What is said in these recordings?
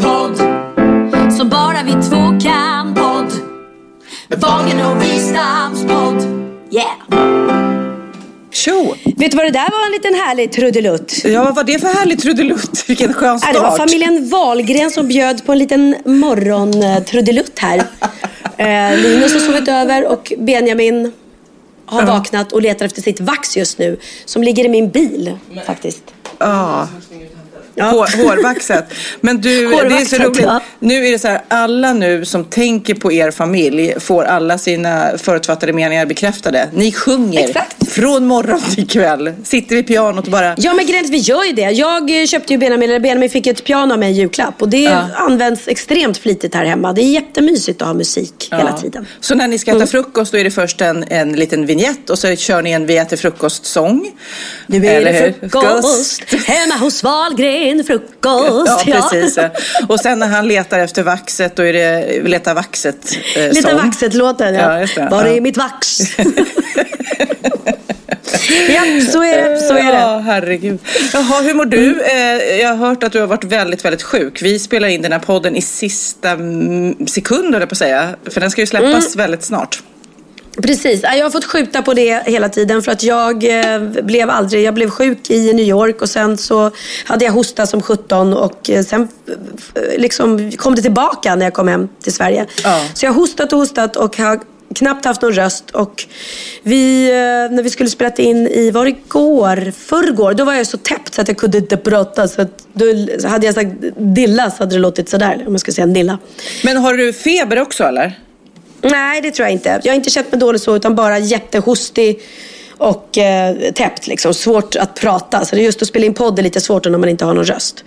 podd. Som bara vi två kan podd. Med Wahlgren och Wistams podd. Yeah! Tjo! Vet du vad det där var en liten härlig trudelutt? Ja, vad var det för härlig trudelutt? Vilken skön start. Ja, det var familjen Wahlgren som bjöd på en liten morgontrudelutt här. eh, Linus har sovit över och Benjamin har vaknat och letar efter sitt vax just nu. Som ligger i min bil faktiskt. Ja. Hår, hårvaxet. Men du, det är så Hårvaxet, roligt. ja. Nu är det så här, alla nu som tänker på er familj får alla sina förutfattade meningar bekräftade. Ni sjunger Exakt. från morgon till kväll. Sitter vid pianot och bara... Ja men grejen vi gör ju det. Jag eh, köpte ju Benjamin, eller Benjamin fick ett piano mig i julklapp. Och det Ja. används extremt flitigt här hemma. Det är jättemysigt att ha musik hela Ja. tiden. Så när ni ska äta frukost då är det först en, en liten vignett och så kör ni en Vi äter frukost-sång. Nu är det frukost, hemma hos Wahlgren, frukost. Ja, precis. Och sen när han letar efter vaxet, då är det Vi letar vaxet eh, sång. vaxet-låten, ja. Ja. Var är mitt vax? ja, så är det. Så är det. Ja, herregud. Jaha, hur mår du? Eh, Jag har hört att du har varit väldigt, väldigt sjuk. Vi spelar in den här podden i sista mm, sekund, på att säga. För den ska ju släppas Mm. väldigt snart. Precis, jag har fått skjuta på det hela tiden för att jag eh, blev aldrig, jag blev sjuk i New York och sen så hade jag hosta som 17 och eh, sen eh, liksom kom det tillbaka när jag kom hem till Sverige. Ja. Så jag har hostat och hostat och har knappt haft någon röst och vi, när vi skulle spela in i, var det igår? Förrgår, då var jag så täppt så att jag kunde inte prata så att då hade jag sagt dilla så hade det låtit sådär om jag ska säga nilla. Men har du feber också eller? Nej, det tror jag inte. Jag har inte känt mig dålig så, utan bara jättehostig och eh, täppt. Liksom. Svårt att prata. Så det är just att spela in podd är lite svårt när man inte har någon röst.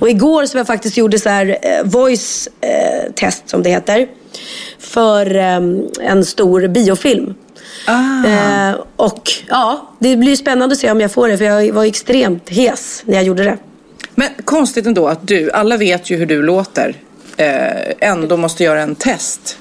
Och igår som jag faktiskt gjorde så här eh, voice eh, test, som det heter, för eh, en stor biofilm. Ah. Eh, och ja, det blir spännande att se om jag får det, för jag var extremt hes när jag gjorde det. Men konstigt ändå att du, alla vet ju hur du låter, eh, ändå måste göra en test.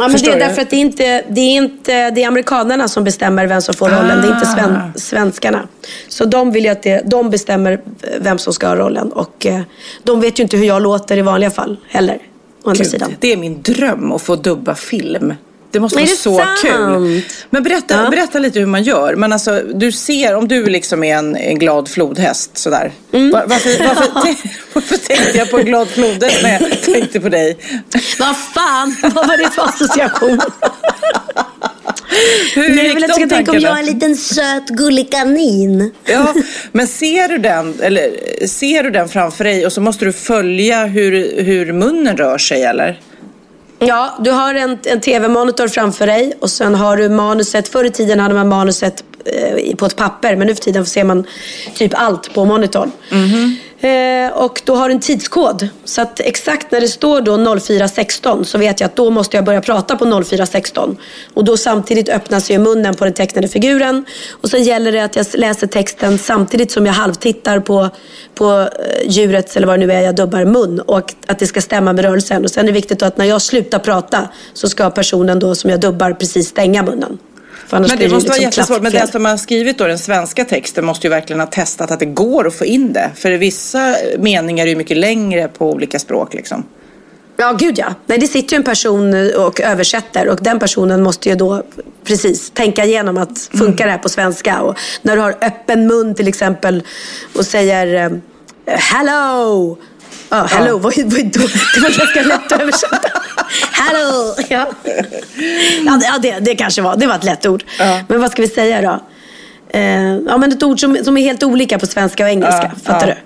Ja, men det är därför att det är, inte, det, är inte, det är amerikanerna som bestämmer vem som får rollen. Det är inte sven, Ah. svenskarna. Så de vill ju att det, de bestämmer vem som ska ha rollen. Och eh, de vet ju inte hur jag låter i vanliga fall heller. Gud, sidan. det är min dröm att få dubba film. Det måste vara så sant? kul. Men berätta, Ja. berätta lite hur man gör. Men alltså, du ser, om du liksom är en, en glad flodhäst sådär. Mm. Var, varför, varför, tänk- varför tänkte jag på en glad flodhäst när jag tänkte på dig? Vad fan, vad var det för association? Hur Nej, gick men jag de ska tänka om jag är en liten söt gullig kanin. Ja, men ser du den, eller ser du den framför dig och så måste du följa hur, hur munnen rör sig eller? Ja, du har en, en tv-monitor framför dig och sen har du manuset. Förr i tiden hade man manuset eh, på ett papper men nu för tiden ser man typ allt på monitorn. Mhm. Eh, och då har den en tidskod. Så att exakt när det står då 04.16 så vet jag att då måste jag börja prata på 04.16. Och då samtidigt öppnas ju munnen på den tecknade figuren. Och sen gäller det att jag läser texten samtidigt som jag halvtittar på, på eh, djurets, eller vad det nu är jag dubbar, mun. Och att- att det ska stämma med rörelsen. Och sen är det viktigt att när jag slutar prata så ska personen då som jag dubbar precis stänga munnen. Men det blir måste vara liksom jättesvårt. Men den som har skrivit då den svenska texten måste ju verkligen ha testat att det går att få in det. För vissa meningar är ju mycket längre på olika språk liksom. Ja, gud ja. Nej, det sitter ju en person och översätter och den personen måste ju då precis tänka igenom att funkar det här på svenska? Och när du har öppen mun till exempel och säger eh, hello. Ja, hello var ju då, det var ganska lätt att översätta. hello. Ja, ja, det, ja det, kanske var. Det var ett lätt ord. Ja. Men vad ska vi säga då? Eh, ja, men ett ord som, som är helt olika på svenska och engelska. Ja, fattar ja. du?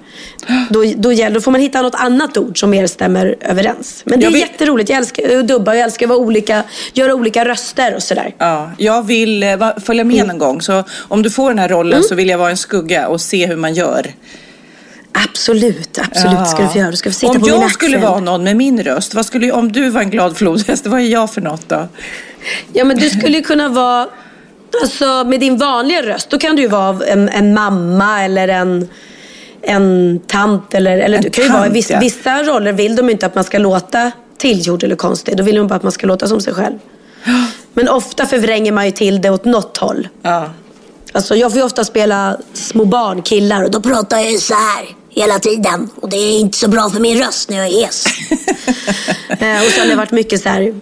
Då, då, gäller, då får man hitta något annat ord som mer stämmer överens. Men det är Jag vet- jätteroligt. Jag älskar att dubba. Jag älskar att vara olika, göra olika röster och sådär. Ja, jag vill eh, följa med någon gång. Så om du får den här rollen så vill jag vara en skugga och se hur man gör. Absolut, absolut ska du få göra. Du ska få sitta om på min jag axel. skulle vara någon med min röst, vad skulle, om du var en glad flodhäst, vad är jag för något då? Ja, men du skulle ju kunna vara... Alltså med din vanliga röst, då kan du ju vara en, en mamma eller en, en tant. Eller, eller En du kan ju vara, tant, vissa, ja. vissa roller vill de inte att man ska låta tillgjord eller konstig. Då vill de bara att man ska låta som sig själv. Men ofta förvränger man ju till det åt något håll. Ja. Alltså jag får ju ofta spela små barn, killar och då pratar jag ju så här hela tiden. Och det är inte så bra för min röst när jag är hes. eh, och sen har det varit mycket så här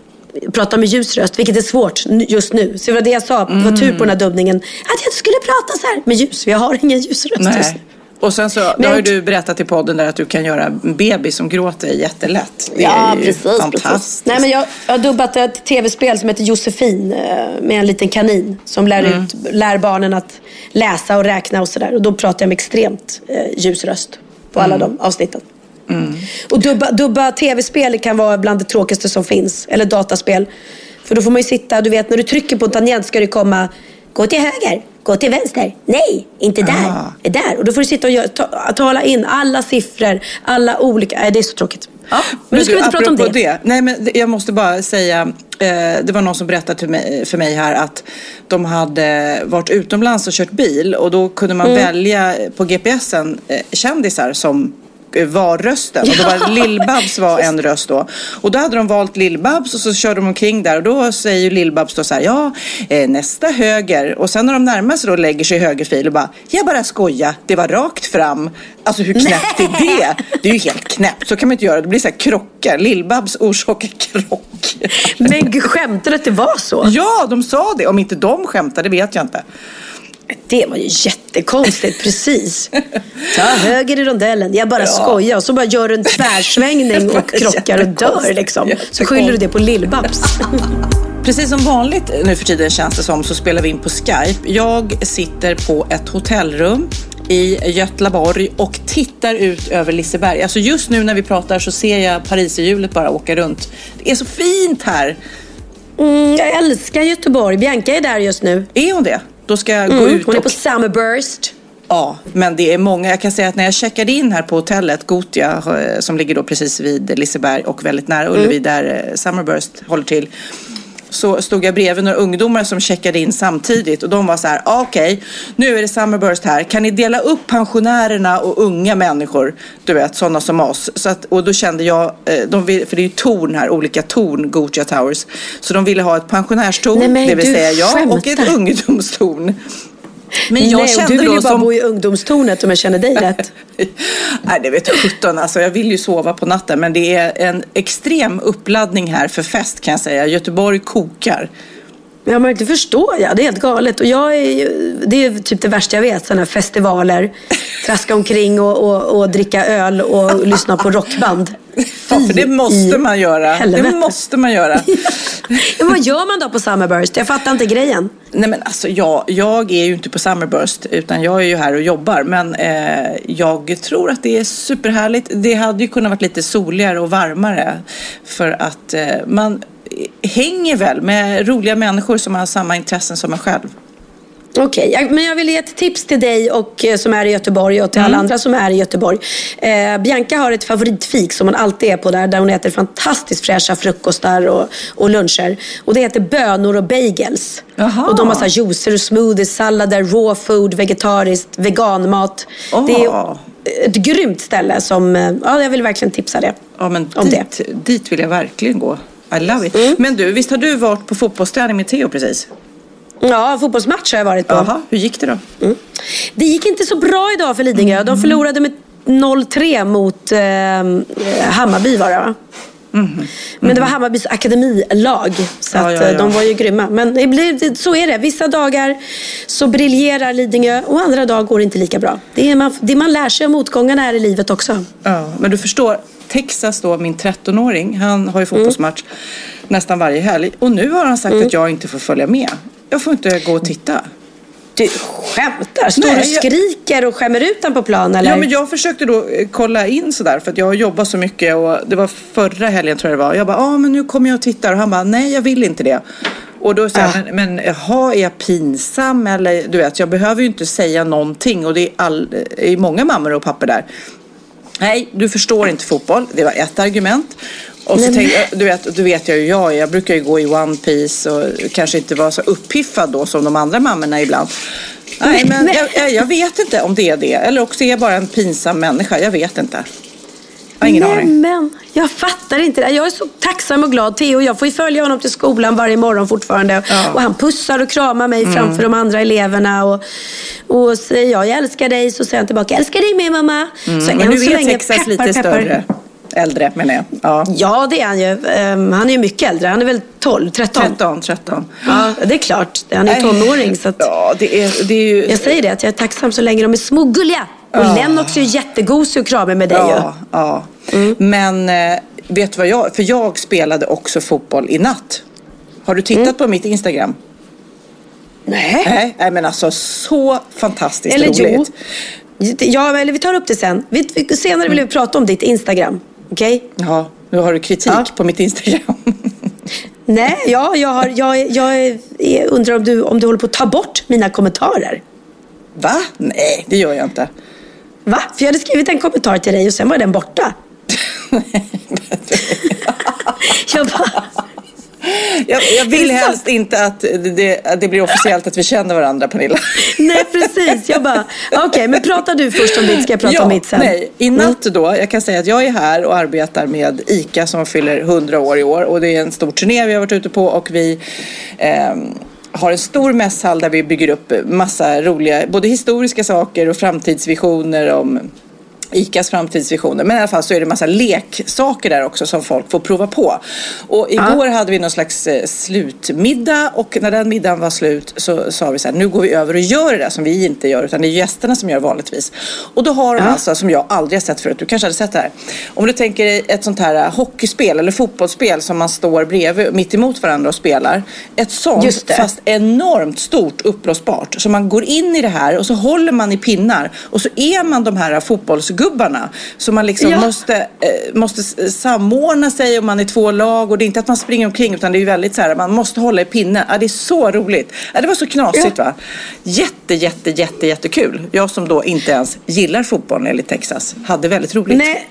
prata med ljus röst, vilket är svårt just nu. Så det var det jag sa, det var tur på den här dubbningen. Att jag skulle prata så här med ljus, för jag har ingen ljus röst just nu. Nej. Och sen så då Men har ju du berättat i podden där att du kan göra en bebis som gråter jättelätt. Det Ja, är ju precis. fantastiskt. precis. Nej, men jag, jag har dubbat ett tv-spel som heter Josefin eh, med en liten kanin som lär, Mm. ut, lär barnen att läsa och räkna och sådär. Och då pratar jag med extremt eh, ljus röst på alla Mm. de avsnitten. Och dubba, dubba tv-spel kan vara bland det tråkigaste som finns. Eller dataspel. För då får man ju sitta, du vet när du trycker på en tangent ska det komma Gå till höger, gå till vänster. Nej, inte där. Ah. är Där. Och då får du sitta och göra, ta, tala in alla siffror, alla olika. Nej, det är så tråkigt. Ja, men, nu ska vi inte prata om apropå det. Nej, men det- jag måste bara säga. Eh, det var någon som berättade mig, för mig här att de hade varit utomlands och kört bil och då kunde man Mm. välja på GPSen eh, kändisar som var rösten och då var Lill-Babs var en röst då. Och då hade de valt Lill-Babs och så körde de omkring där och då säger ju Lill-Babs då så här, ja eh, nästa höger och sen när de närmar sig då lägger sig i högerfil och bara, jag bara skoja, det var rakt fram. Alltså hur knäppt är det? Det är ju helt knäppt, så kan man inte göra. Det blir så här krockar, Lill-Babs orsakar krock. Men du att det var så? Ja, de sa det. Om inte de skämtade vet jag inte. Det var ju jättekonstigt, precis. Ta höger i rondellen. Jag bara skojar. Och så bara gör du en tvärsvängning och krockar och dör liksom. Så skyller du det på Lill-Babs. Precis som vanligt nu för tiden känns det som så spelar vi in på Skype. Jag sitter på ett hotellrum i Götlaborg och tittar ut över Liseberg. Alltså just nu när vi pratar så ser jag Pariserhjulet bara åka runt. Det är så fint här. Mm, jag älskar Göteborg. Bianca är där just nu. Är hon det? Då ska jag gå Mm, ut hon är och... på Summerburst. Ja, men det är många. Jag kan säga att när jag checkade in här på hotellet Gotia eh, som ligger då precis vid Liseberg och väldigt nära Ullevi där eh, Summerburst håller till. Så stod jag bredvid några ungdomar som checkade in samtidigt och de var så här, ah, okej, nu är det Summerburst här. Kan ni dela upp pensionärerna och unga människor? Du vet, sådana som oss. Så att, och då kände jag, eh, de vill, för det är ju torn här, olika torn, Gotia Towers. Så de ville ha ett pensionärstorn, Nej, men det vill säga jag, och ett ungdomstorn. Men jag Nej, kände du vill då ju bara som... bo i ungdomstornet om jag känner dig rätt. Nej, det vet jag sjutton. Alltså, jag vill ju sova på natten. Men det är en extrem uppladdning här för fest kan jag säga. Göteborg kokar. Ja, men det förstår jag. Det är helt galet. Och jag är det är typ det värsta jag vet. Sådana här festivaler. Traska omkring och, och, och dricka öl och lyssna på rockband. Ja, för det måste man göra. helvete. Det måste man göra. ja, vad gör man då på Summerburst? Jag fattar inte grejen. Nej men alltså jag, jag är ju inte på Summerburst utan jag är ju här och jobbar. Men eh, jag tror att det är superhärligt. Det hade ju kunnat varit lite soligare och varmare. För att eh, man hänger väl med roliga människor som har samma intressen som en själv. Okej, jag- men jag vill ge ett tips till dig och, eh, som är i Göteborg och till alla andra som är i Göteborg. Eh, Bianca har ett favoritfik som hon alltid är på där, där hon äter fantastiskt fräscha frukostar och, och luncher. Och det heter bönor och bagels. Jaha. Och de har så här juicer och smoothies, sallader, raw food, vegetariskt, veganmat. Åh. Det är ett grymt ställe som, eh, ja jag vill verkligen tipsa det. Ja, men om det. Mm. dit, dit vill jag verkligen gå. I love it. Men du, visst har du varit på fotbollsträning med Theo precis? Ja, fotbollsmatch har jag varit på. Jaha, hur gick det då? Mm. Det gick inte så bra idag för Lidingö. De förlorade med 0-3 mot eh, Hammarby var det va? Men det var Hammarbys akademilag. Så Ja, ja, eh, ja. de var ju grymma. Men det blir, så är det. Vissa dagar så briljerar Lidingö och andra dagar går det inte lika bra. Det, är man, det man lär sig av motgångarna här i livet också. Ja, men du förstår, Texas då, min 13-åring, han har ju fotbollsmatch nästan varje helg. Och nu har han sagt att jag inte får följa med. Jag får inte gå och titta. Du skämtar? Står Nej, du och skriker och skämmer ut den på plan eller? Ja, men jag försökte då eh, kolla in sådär för att jag har jobbat så mycket och det var förra helgen tror jag det var. Jag bara, ja men nu kommer jag och tittar och han bara, nej jag vill inte det. Och då säger jag, men, men jaha, är jag pinsam eller du vet, jag behöver ju inte säga någonting och det är, all, är många mammor och pappor där. Nej, du förstår inte fotboll. Det var ett argument. Och så tänkte jag, du vet, du vet jag ju jag. Jag brukar ju gå i One Piece och kanske inte vara så uppiffad då som de andra mammorna ibland. Nej, men jag, jag vet inte om det är det. Eller också är jag bara en pinsam människa. Jag vet inte. Jag har ingen Nej, aning. men jag fattar inte det. Jag är så tacksam och glad. Theo, jag får ju följa honom till skolan varje morgon fortfarande. Ja. Mm. Och han pussar och kramar mig framför de andra eleverna. Och, och säger jag, jag älskar dig, så säger han tillbaka, jag älskar dig med mamma. Så Mm, Men än nu så är Texas peppar, lite peppar. Äldre menar jag. Ja. Ja, det är han ju. Ehm, han är ju mycket äldre. Han är väl 12, 13? 13, 13. Ja, det är klart. Han är ju tonåring. Så att Ja, det är, det är ju... jag säger det, att jag är tacksam så länge de är små gulliga. Och Lennox är ju jättegosig och kramar med dig Ja, ja. Men eh, vet du vad jag... För jag spelade också fotboll i natt. Har du tittat på mitt Instagram? ju. Nej. Nej, nej men alltså så fantastiskt Eller jo. roligt. Ja, eller vi tar upp det sen. Vi, senare vill vi prata om ditt Instagram. Okej? Ja, nu har du kritik Ja. på mitt Instagram. Nej, ja, jag, har, jag, jag undrar om du, om du håller på att ta bort mina kommentarer. Va? Nej, det gör jag inte. Va? För jag hade skrivit en kommentar till dig och sen var den borta. jag bara, Jag, jag vill helst inte att det, att det blir officiellt att vi känner varandra, Pernilla. nej precis. Jag bara, okej, men prata du först om ditt, ska jag prata ja, om mitt sen. Nej, i natt då, jag kan säga att jag är här och arbetar med ICA som fyller 100 år i år och det är en stor turné vi har varit ute på och vi ehm, har en stor mässhall där vi bygger upp massa roliga, både historiska saker och framtidsvisioner om ICAs framtidsvisioner. Men i alla fall så är det massa leksaker där också som folk får prova på. Och igår hade vi någon slags eh, slutmiddag och när den middagen var slut så sa vi så här, nu går vi över och gör det där som vi inte gör utan det är gästerna som gör vanligtvis. Och då har de alltså, som jag aldrig har sett förut, du kanske hade sett det här. Om du tänker dig ett sånt här eh, hockeyspel eller fotbollsspel som man står bredvid, mitt emot varandra och spelar. Ett sånt, fast enormt stort uppblåsbart. Så man går in i det här och så håller man i pinnar och så är man de här fotbollsgubbarna. Så man liksom Ja. måste, eh, måste s- samordna sig om man är två lag och det är inte att man springer omkring utan det är väldigt så här, man måste hålla i pinnen. Ja, det är så roligt. Ja, det var så knasigt va? Jätte, jätte, jätte, jättekul. Jag som då inte ens gillar fotboll enligt Texas hade väldigt roligt. Nej.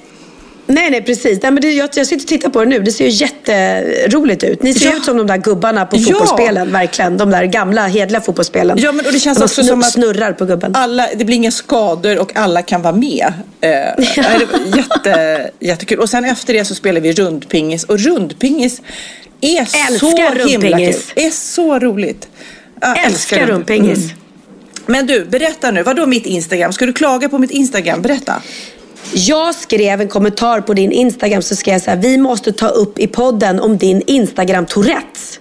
Nej, nej precis. Nej, men det, jag, jag sitter och tittar på det nu. Det ser ju jätteroligt ut. Ni ser Ja. ut som de där gubbarna på Ja. verkligen. De där gamla, hedliga fotbollsspelen. Ja, men och det känns de också som att snurrar på gubben. alla, det blir inga skador och alla kan vara med. Eh, ja. det jätte, jättekul. Och sen efter det så spelar vi rundpingis och rundpingis är Älskar så himla kul. rundpingis. Det är så roligt. Jag Älskar rundpingis. Mm. Men du, berätta nu. Vad då mitt Instagram? Ska du klaga på mitt Instagram? Berätta. Jag skrev en kommentar på din Instagram så skrev jag så här, vi måste ta upp i podden om din Instagram Tourettes.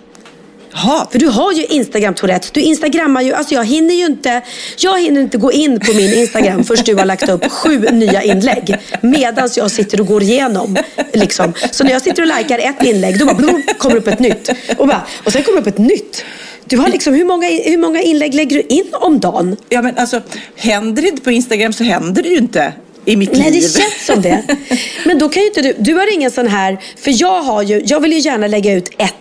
Jaha. För du har ju Instagram Tourettes. Du instagrammar ju, alltså jag hinner ju inte, jag hinner inte gå in på min Instagram först du har lagt upp sju nya inlägg. Medans jag sitter och går igenom. Liksom. Så när jag sitter och likar ett inlägg, då bara blum, kommer upp ett nytt. Och, bara, och sen kommer upp ett nytt. Du har liksom, hur många, hur många inlägg lägger du in om dagen? Ja, men alltså, händer det inte på Instagram så händer det ju inte i mitt Nej, liv. det känns som det. Men då kan ju inte du, du har ingen sån här, för jag har ju, jag vill ju gärna lägga ut ett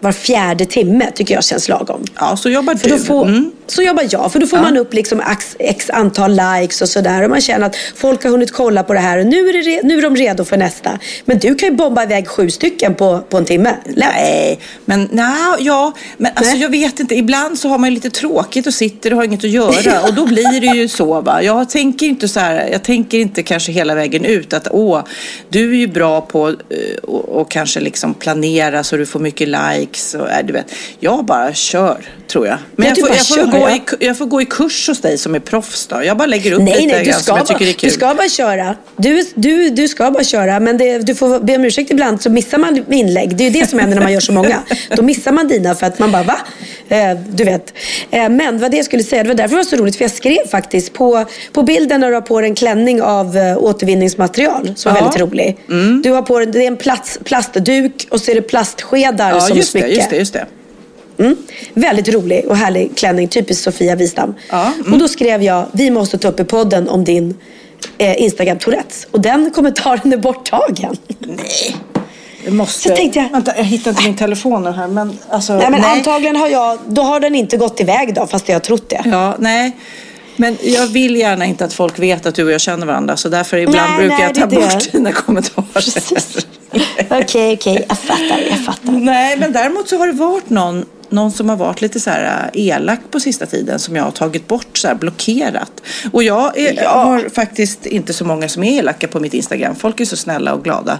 var fjärde timme tycker jag känns lagom. Ja, så jobbar du. får, Mm. Så jobbar jag, för då får Ja. man upp liksom x, x antal likes och sådär. Och man känner att folk har hunnit kolla på det här och nu är, det nu är de redo för nästa. Men du kan ju bomba iväg sju stycken på, på en timme. Nej, men nej, ja, men alltså Nej. jag vet inte. Ibland så har man ju lite tråkigt och sitter och har inget att göra och då blir det ju så va. Jag tänker inte så här, jag tänker inte kanske hela vägen ut att åh, du är ju bra på eh, och, och kanske liksom planera så du får mycket likes och äh, du vet. Jag bara kör tror jag. Men Ja, jag du får, bara jag, får gå i, jag får gå i kurs hos dig som är proffs då. Jag bara lägger upp Nej, lite nej, du ska, som jag bara, tycker är kul. du ska bara köra. Du, du, du ska bara köra, men det, du får be om ursäkt ibland så missar man inlägg. Det är ju det som händer när man gör så många. Då missar man dina för att man bara, va? Eh, du vet. Eh, men vad det jag skulle säga, det var därför det var så roligt, för jag skrev faktiskt på, på bilden när du har på dig en klänning av eh, återvinningsmaterial, som var Ja. väldigt rolig. Du har på dig, det är en plats, plastduk och så är det plastskedar Ja, som just det, smycke. just det, just det. Mm. Väldigt rolig och härlig klänning, typiskt Sofia Wistam. Ja, mm. Och då skrev jag, vi måste ta upp i podden om din eh, Instagram Tourettes. Och den kommentaren är borttagen. Nej. Jag måste... Så tänkte jag- Vänta, jag hittar inte min telefon nu här. Men, alltså, Nej men antagligen har jag, då har den inte gått iväg då, fast jag har trott det. Ja, nej. Men jag vill gärna inte att folk vet att du och jag känner varandra. Så därför ibland Nej, brukar nej, jag ta bort dina kommentarer. Okej, okej, jag fattar, jag fattar. Nej, men däremot så har det varit någon, någon som har varit lite så här äh, elak på sista tiden som jag har tagit bort, så här blockerat. Och jag är, Ja. har faktiskt inte så många som är elaka på mitt Instagram. Folk är så snälla och glada.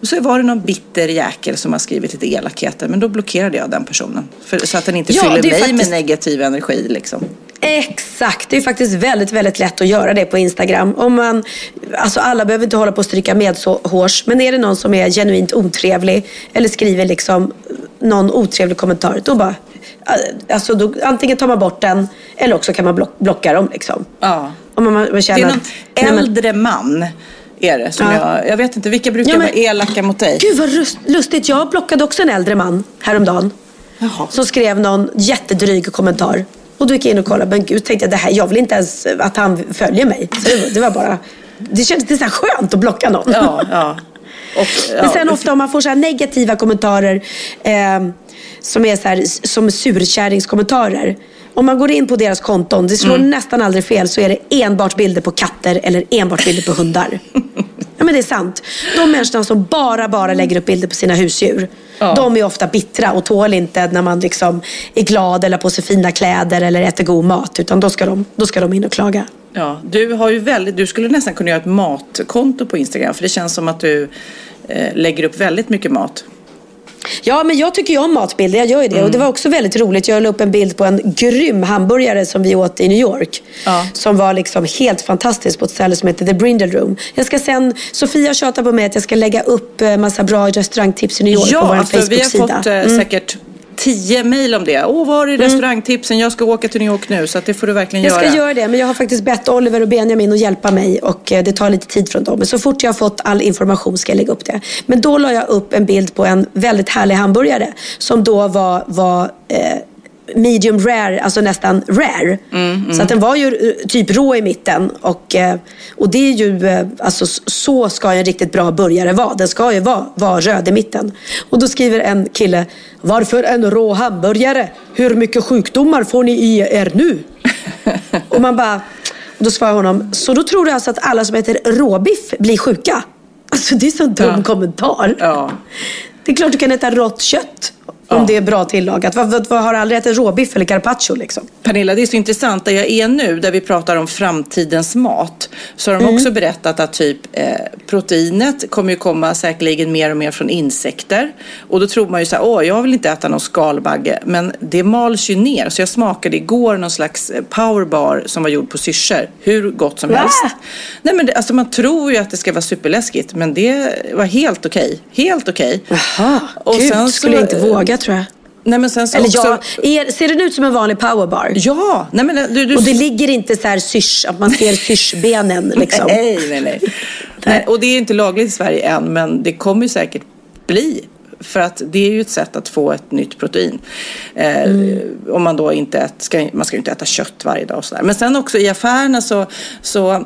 Och så var det någon bitter jäkel som har skrivit lite elakheter, men då blockerade jag den personen. För, så att den inte Ja, fyller mig faktiskt- med negativ energi liksom. Exakt, det är faktiskt väldigt, väldigt lätt att göra det på Instagram. Om man, alltså alla behöver inte hålla på och stryka med så hårs, men är det någon som är genuint otrevlig eller skriver liksom någon otrevlig kommentar, då bara, alltså då, antingen tar man bort den eller också kan man block, blocka dem liksom. Ja. Om man, man Det känner är att- någon men- äldre man är det som Ja. jag, jag vet inte, vilka brukar Ja, men- vara elaka mot dig? Gud vad lustigt, jag blockade också en äldre man häromdagen. Jaha. Som skrev någon jättedryg kommentar. Och då gick jag in och kollade, men gud tänkte jag, det här, jag vill inte ens att han följer mig. Så det, det var bara, det kändes det så skönt att blocka någon. Ja, ja. Och, Men ja, sen ofta om man får så här negativa kommentarer eh, som är så här, som surkärringskommentarer. Om man går in på deras konton, det slår nästan aldrig fel, så är det enbart bilder på katter eller enbart bilder på hundar. ja men det är sant. De människorna som bara, bara lägger upp bilder på sina husdjur. Ja. De är ofta bittra och tål inte när man liksom är glad eller på sig fina kläder eller äter god mat. Utan då ska de, då ska de in och klaga. Ja, du har ju väldigt, du skulle nästan kunna göra ett matkonto på Instagram för det känns som att du eh, lägger upp väldigt mycket mat. Ja, men jag tycker ju om matbilder. Jag gör ju det. Och det var också väldigt roligt. Jag la upp en bild på en grym hamburgare som vi åt i New York. Ja. Som var liksom helt fantastisk på ett ställe som heter The Brindle Room. Jag ska sen, Sofia tjatar på mig att jag ska lägga upp eh, massa bra restaurangtips i New York på Ja, vår alltså, vi har Facebook-sida. fått eh, säkert tio mejl om det. Åh, var är restaurangtipsen? Jag ska åka till New York nu så att det får du verkligen Jag ska göra. göra det, men jag har faktiskt bett Oliver och Benjamin att hjälpa mig och eh, det tar lite tid från dem. Men så fort jag har fått all information ska jag lägga upp det. Men då la jag upp en bild på en väldigt härlig hamburgare som då var, var eh, medium rare, alltså nästan rare. Så att den var ju eh, typ rå i mitten. Och, eh, och det är ju, eh, alltså så ska en riktigt bra burgare vara. Den ska ju vara, vara röd i mitten. Och då skriver en kille, varför en rå hamburgare? Hur mycket sjukdomar får ni i er nu? Och man bara, och då svarar honom, så då tror du alltså att alla som äter råbiff blir sjuka? Alltså det är så en dum Ja. kommentar. Ja. Det är klart du kan äta rått kött om Ja. det är bra tillagat. Vad, vad, vad har aldrig ätit råbiff eller carpaccio liksom? Pernilla, det är så intressant där jag är nu, där vi pratar om framtidens mat. Så har de Mm. också berättat att typ eh, proteinet kommer ju komma säkerligen mer och mer från insekter. Och då tror man ju så här, åh, jag vill inte äta någon skalbagge. Men det mals ju ner. Så jag smakade igår någon slags eh, powerbar som var gjord på syrsor. Hur gott som Va? helst. Nej men det, alltså man tror ju att det ska vara superläskigt. Men det var helt okej. Helt okej. Jaha, Och gud, sen så- skulle jag inte våga tror jag. Nej men sen så Eller också... ja, är, ser den ut som en vanlig powerbar? Ja, nej men du, du Och det ligger inte så här syrs, att man ser syrsbenen liksom. Nej, nej, nej. nej. Och det är inte lagligt i Sverige än, men det kommer ju säkert bli. För att det är ju ett sätt att få ett nytt protein. Eh, Om man då inte ät, ska, man ska ju inte äta kött varje dag och sådär. Men sen också i affärerna så, så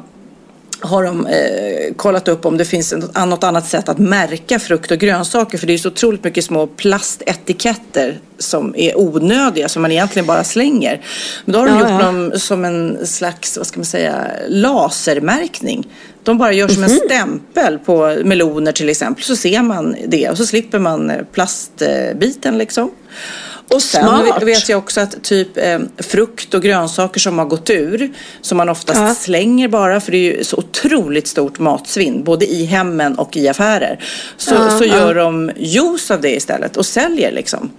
har de eh, kollat upp om det finns något, annat sätt att märka frukt och grönsaker. För det är så otroligt mycket små plastetiketter som är onödiga, som man egentligen bara slänger. Men då har de Ja, gjort ja. dem som en slags, vad ska man säga, lasermärkning. De bara gör som en Mhm. stämpel på meloner till exempel. Så ser man det och så slipper man eh, plastbiten liksom. Och sen Smart. vet jag också att typ eh, frukt och grönsaker som har gått ur, som man oftast Ja. slänger bara, för det är ju så otroligt stort matsvinn, både i hemmen och i affärer. Så, Ja, så gör de juice av det istället och säljer liksom.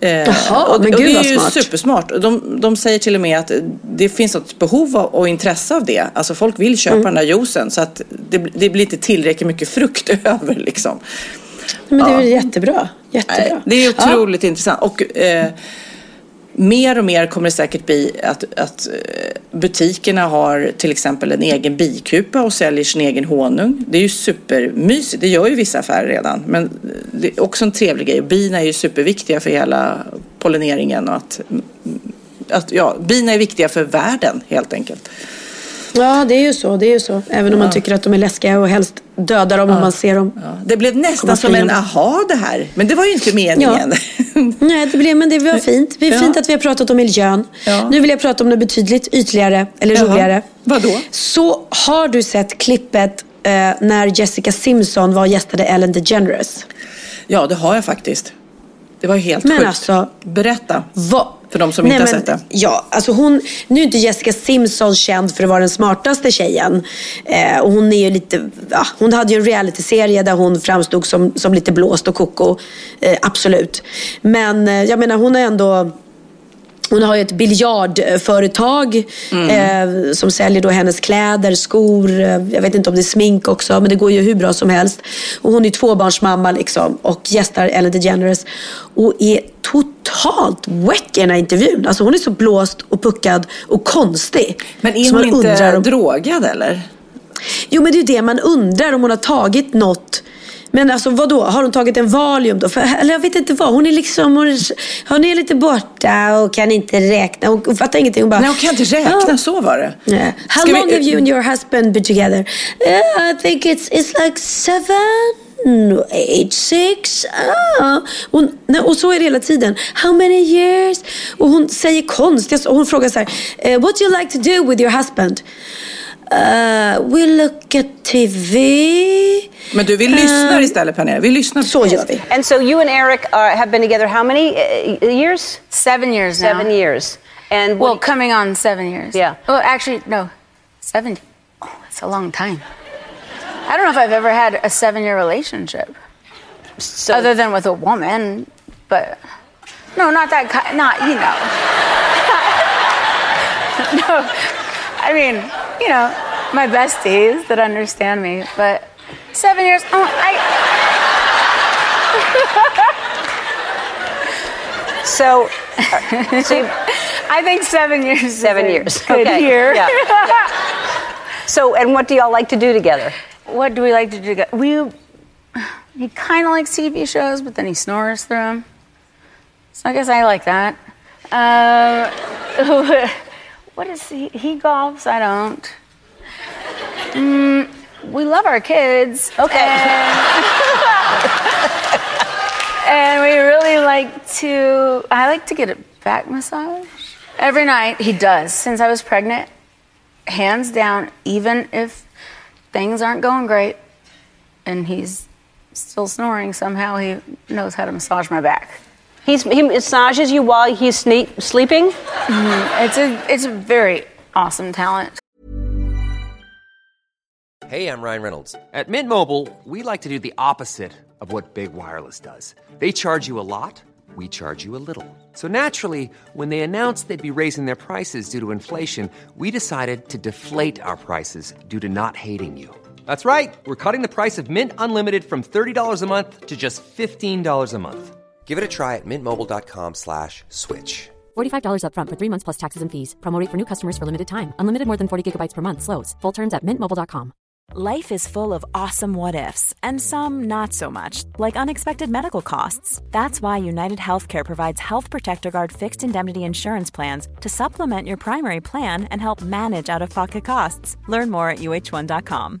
Eh, Jaha, och, men och det är ju smart. supersmart. De, de säger till och med att det finns ett behov av, och intresse av det. Alltså folk vill köpa Mm. den där juicen så att det, det blir inte tillräckligt mycket frukt över liksom. Men det är Ja. jättebra. jättebra. Det är otroligt intressant. Och eh, mer och mer kommer det säkert bli att, att eh, butikerna har till exempel en egen bikupa och säljer sin egen honung. Det är ju supermysigt. Det gör ju vissa affärer redan. Men det är också en trevlig grej. Bina är ju superviktiga för hela pollineringen och att, att ja, bina är viktiga för världen helt enkelt. Ja, det är ju så. Det är ju så. Även om man tycker att de är läskiga och helst dödar dem om man ser dem. Det blev nästan som en aha det här. Men det var ju inte meningen. Nej, det blev, men det var fint. Det är fint att vi har pratat om miljön. Nu vill jag prata om det betydligt ytligare, eller roligare. Vadå? Så har du sett klippet eh, när Jessica Simpson var gästade Ellen DeGeneres? Ja, det har jag faktiskt. Det var helt Men sjukt. alltså- Berätta. Va? För de som inte har sett det. Ja, alltså hon, nu är inte Jessica Simpson känd för att vara den smartaste tjejen. Eh, och hon är ju lite, ja, hon hade ju en realityserie där hon framstod som, som lite blåst och koko. Eh, absolut. Men eh, jag menar hon är ändå hon har ju ett biljardföretag Mm. eh, som säljer då hennes kläder, skor, eh, jag vet inte om det är smink också, men det går ju hur bra som helst. Och hon är tvåbarnsmamma liksom och gästar Ellen DeGeneres och är totalt wack i den här intervjun. Alltså hon är så blåst och puckad och konstig. Men är hon inte om- drogad eller? Jo men det är ju det man undrar om hon har tagit något. Men alltså vadå, har hon tagit en Valium då? För, eller jag vet inte vad, hon är liksom, hon är, hon är lite borta och kan inte räkna. Hon, hon fattar ingenting. Hon bara, Nej, hon kan inte räkna. "Ja." Så var det. Yeah. How Ska vi- long have you and your husband been together? Uh, I think it's, it's like seven, eight, six. Ah. Hon, och så är det hela tiden. How many years? Och hon säger konstiga och Hon frågar så här, eh, what do you like to do with your husband? Uh, we look at TV. Men du, vi lyssnar istället Pernilla. Vi lyssnar. Så gör vi. And so you and Eric uh, have been together how many uh, years? Seven years now. Seven years. And Well, what, coming on seven years. Yeah. Well, actually, no, seven. Oh, that's a long time. I don't know if I've ever had a seven-year relationship, so, other than with a woman. But no, not that kind. Not you know. no, I mean, you know, my besties that understand me. But seven years. Oh, I. so, so I think seven years. is seven years. Good okay. year. Yeah. So, and what do y'all like to do together? What do we like to do? together? We he kind of likes TV shows, but then he snores through them. So I guess I like that. Um, what is he? He golfs. I don't. Mm, we love our kids. Okay. And, and we really like to. I like to get a back massage every night. He does. Since I was pregnant, hands down, even if things aren't going great and he's still snoring, somehow he knows how to massage my back. He's, he massages you while he's sne- sleeping? Mm-hmm. It's a it's a very awesome talent. Hey, I'm Ryan Reynolds. At Mint Mobile, we like to do the opposite of what Big Wireless does. They charge you a lot, we charge you a little. So naturally, when they announced they'd be raising their prices due to inflation, we decided to deflate our prices due to not hating you. That's right. We're cutting the price of Mint Unlimited from $30 a month to just $15 a month. Give it a try at mintmobile.com slash switch. $45 upfront for three months plus taxes and fees. Promo rate for new customers for limited time. Unlimited more than 40 gigabytes per month. Slows. Full terms at mintmobile.com. Life is full of awesome what ifs, and some not so much, like unexpected medical costs. That's why United Healthcare provides Health Protector Guard fixed indemnity insurance plans to supplement your primary plan and help manage out of pocket costs. Learn more at uh1.com.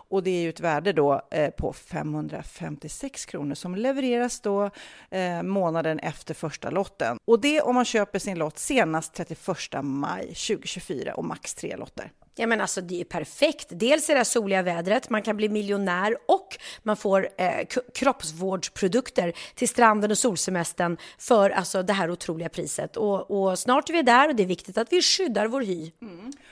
Och det är ju ett värde då eh, på 556 kronor som levereras då eh, månaden efter första lotten. Och det om man köper sin lott senast 31 maj 2024 och max tre lotter. Ja men alltså det är perfekt. Dels är det soliga vädret, man kan bli miljonär och man får eh, kroppsvårdsprodukter till stranden och solsemestern för alltså det här otroliga priset. Och, och snart är vi där och det är viktigt att vi skyddar vår hy.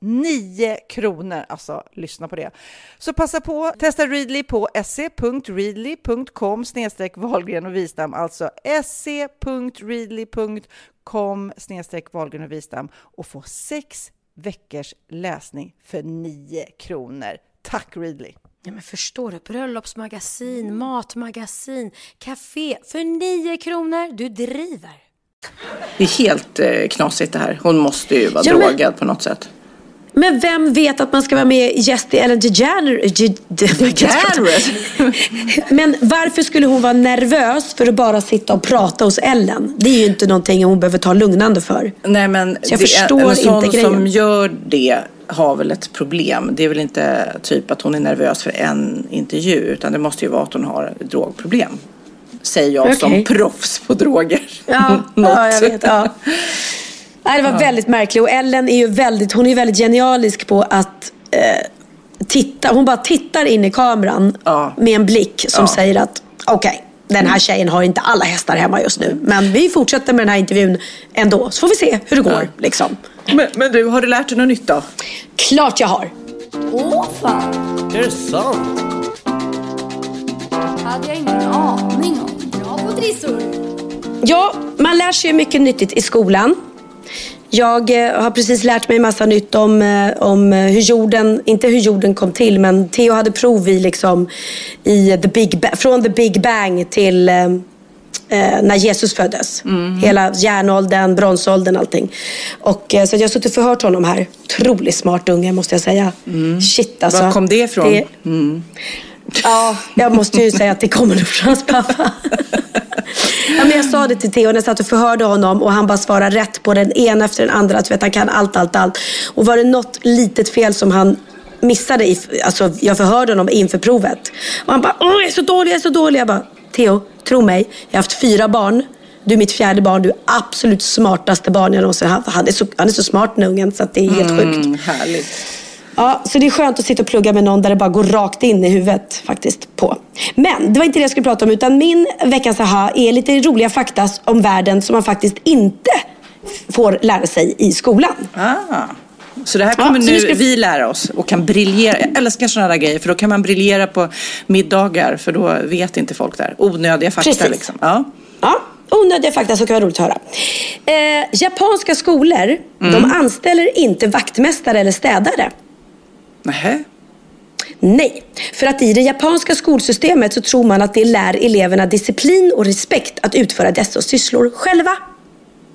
9 kronor. Alltså, lyssna på det. Så passa på, testa Readly på se.readly.com snedstreck Wahlgren och Wistam, alltså se.readly.com snedstreck Wahlgren och Wistam och få sex veckors läsning för 9 kronor. Tack Readly! Ja, men förstår du? Bröllopsmagasin, matmagasin, café för 9 kronor. Du driver! Det är helt eh, knasigt det här. Hon måste ju vara ja, drogad men... på något sätt. Men vem vet att man ska vara med Gäst i Ellen DeGeneres? Men varför skulle hon vara nervös för att bara sitta och prata hos Ellen? Det är ju inte någonting hon behöver ta lugnande för. Nej, men Så jag förstår en sån inte grejen. som gör det har väl ett problem. Det är väl inte typ att hon är nervös för en intervju utan det måste ju vara att hon har drogproblem. Säger jag okay. som proffs på droger. Ja, ja jag vet. Ja. Nej, det var ja. väldigt märkligt. Och Ellen är ju väldigt, hon är väldigt genialisk på att eh, titta. Hon bara tittar in i kameran ja. med en blick som ja. säger att okej, okay, den här tjejen har inte alla hästar hemma just nu. Men vi fortsätter med den här intervjun ändå. Så får vi se hur det går. Liksom. Men, men, du, har du lärt dig något nytt då? Klart jag har. Åh fan! Är det sant? hade jag ingen aning om. Bra på trissor. Ja, man lär sig mycket nyttigt i skolan. Jag eh, har precis lärt mig massa nytt om, eh, om eh, hur jorden, inte hur jorden kom till, men Theo hade prov i liksom i the big, från the big bang till eh, när Jesus föddes. Mm. Hela järnåldern, bronsåldern, allting. Och, så jag har suttit och förhört honom här. Otroligt smart unge måste jag säga. Mm. Shit alltså. Var kom det ifrån? Det, mm. Ja, jag måste ju säga att det kommer nog från hans pappa. Ja, men jag sa det till Theo när jag satt och förhörde honom och han bara svarade rätt på den ena efter den andra. Att, vet, han kan allt, allt, allt. Och var det något litet fel som han missade, i, alltså jag förhörde honom inför provet. Och han bara, åh jag är så dålig, jag är så dålig. Jag bara, Theo, tro mig, jag har haft fyra barn. Du är mitt fjärde barn, du är absolut smartaste barn jag någonsin haft. Han är så, han är så smart den ungen så att det är helt mm, sjukt. Härligt. Ja, så det är skönt att sitta och plugga med någon där det bara går rakt in i huvudet faktiskt på. Men det var inte det jag skulle prata om utan min veckans aha är lite roliga fakta om världen som man faktiskt inte får lära sig i skolan. Ah. Så det här kommer Ja, nu ska- vi lära oss och kan briljera. Jag älskar sådana där grejer för då kan man briljera på middagar för då vet inte folk där. Onödiga fakta Precis. liksom. Ja. Ja, onödiga fakta som kan vara roligt att höra. Eh, japanska skolor, de anställer inte vaktmästare eller städare. Nähä. Nej, för att i det japanska skolsystemet så tror man att det lär eleverna disciplin och respekt att utföra dessa sysslor själva.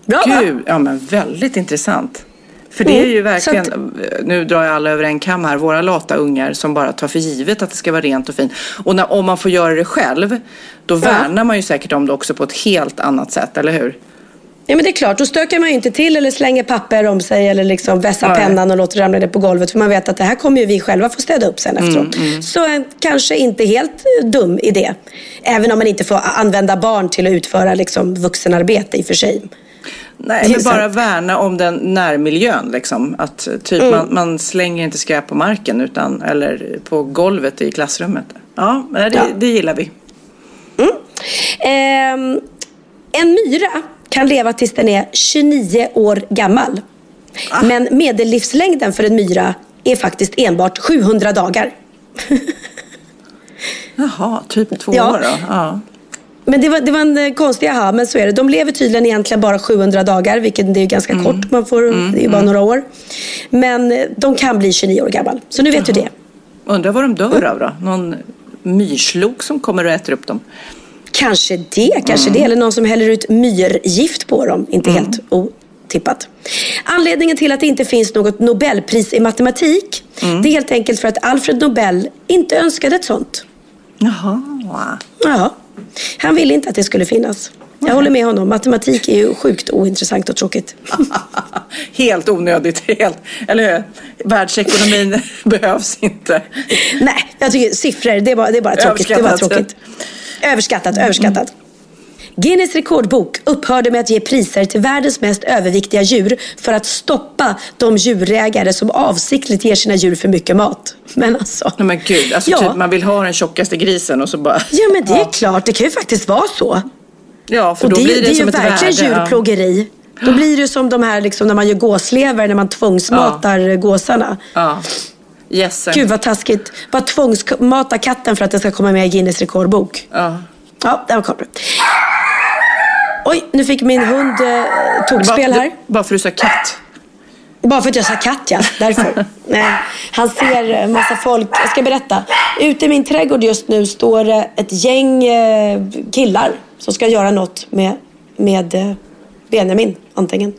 Bra va? Gud, ja men väldigt intressant. För det är Mm, ju verkligen, nu drar jag alla över en kam här, våra lata ungar som bara tar för givet att det ska vara rent och fint. Och när, om man får göra det själv, då värnar man ju säkert om det också på ett helt annat sätt, eller hur? Ja men det är klart, då stökar man ju inte till eller slänger papper om sig eller liksom vässar Nej. pennan och låter ramla ner på golvet. För man vet att det här kommer ju vi själva få städa upp sen efteråt. Mm, Så en kanske inte helt eh, dum idé. Även om man inte får använda barn till att utföra liksom vuxenarbete i och för sig. Nej, men bara värna om den närmiljön liksom. Att eh, typ Mm. man, man slänger inte skräp på marken utan, eller på golvet i klassrummet. Ja, det, Ja. det gillar vi. Ehm, en myra kan leva tills den är 29 år gammal. Ah. Men medellivslängden för en myra är faktiskt enbart 700 dagar. Jaha, typ två Ja. år då? Ja. Men det var, det var en eh, konstig aha, men så är det. De lever tydligen egentligen bara 700 dagar, vilket det är ganska Mm. kort. Man får, det är ju bara några år. Men eh, de kan bli 29 år gammal. Så nu vet du det. Undrar vad de dör av då? Någon myrslok som kommer och äter upp dem? Kanske det, kanske Mm. det. Eller någon som häller ut myrgift på dem. Inte helt otippat. Anledningen till att det inte finns något Nobelpris i matematik, Mm. det är helt enkelt för att Alfred Nobel inte önskade ett sånt. Jaha. Ja, han ville inte att det skulle finnas. Jag håller med honom. Matematik är ju sjukt ointressant och tråkigt. Helt onödigt, helt. Eller hur? Världsekonomin behövs inte. Nej, jag tycker siffror, det är bara, det är bara tråkigt. Det är bara tråkigt. Överskattat, överskattat. Guinness rekordbok upphörde med att ge priser till världens mest överviktiga djur för att stoppa de djurägare som avsiktligt ger sina djur för mycket mat. Men alltså. Nej men gud, alltså Ja. typ man vill ha den tjockaste grisen och så bara... Ja men det är klart, det kan ju faktiskt vara så. Ja, för Och då det, blir det, det, är ju ett verkligen värde. ja. djurplågeri. Då blir det som de här liksom, när man gör gåslever, när man tvångsmatar gåsarna. Ja. Yes. Gud vad taskigt. Bara tvångsmata katten för att den ska komma med i Guinness rekordbok. Ja. Ja, där kom det. Oj, nu fick min hund eh, tokspel här. bara för att du sa katt. Bara för att jag sa katt ja, därför. Nej, han ser en massa folk. Jag ska berätta. Ute i min trädgård just nu står det ett gäng eh, killar som ska göra något med, med eh, Benjamin antingen.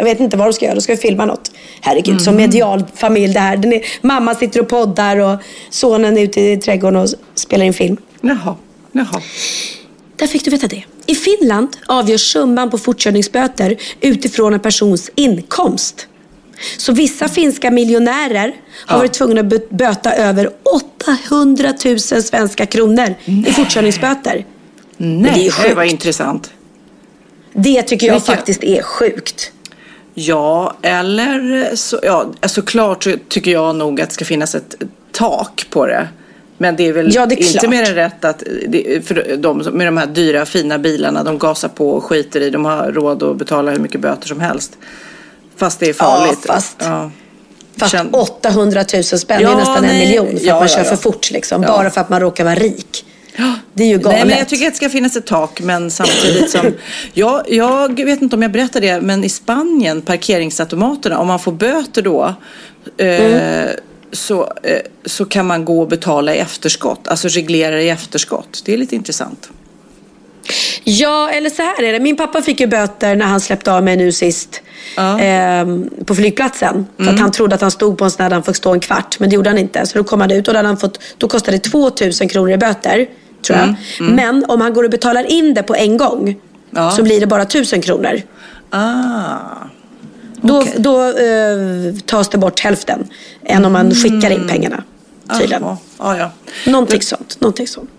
Jag vet inte vad de ska göra, de ska filma något. Herregud, som medial familj det här. Den är, mamma sitter och poddar och sonen är ute i trädgården och spelar in film. Jaha. Jaha. Där fick du veta det. I Finland avgörs summan på fortkörningsböter utifrån en persons inkomst. Så vissa finska miljonärer har varit tvungna att bö- böta över 800 000 svenska kronor i fortkörningsböter. Nej, det är det, sjukt. var intressant. Det tycker jag- faktiskt är sjukt. Ja, eller så, ja, såklart så tycker jag nog att det ska finnas ett tak på det. Men det är väl Ja, det är inte mer än rätt att det, för de med de här dyra fina bilarna, de gasar på och skiter i, de har råd att betala hur mycket böter som helst. Fast det är farligt. Ja, fast- Ja. Fast Känn- 800 000 spänn Ja, är nästan en nej. miljon för att man kör för fort. Liksom. Bara för att man råkar vara rik. Det är ju galet. Nej, men jag tycker att det ska finnas ett tak, men samtidigt som... jag, jag vet inte om jag berättade det, men i Spanien, parkeringsautomaterna, om man får böter då eh, så, eh, så kan man gå och betala i efterskott, alltså reglera i efterskott. Det är lite intressant. Ja, eller så här är det. Min pappa fick ju böter när han släppte av mig nu sist. Ja. ehm, på flygplatsen. För att han trodde att han stod på en sån där han fick stå en kvart. Men det gjorde han inte. Så då kom han ut och då, hade han fått, då kostade det 2000 kronor i böter. Tror jag. Men om han går och betalar in det på en gång. Ja. Så blir det bara 1000 kronor. Ah, Då, Okej. då eh, tas det bort hälften. Än om man skickar in pengarna. Tydligen. aha, ah, ja. Någonting sånt. Någonting sånt.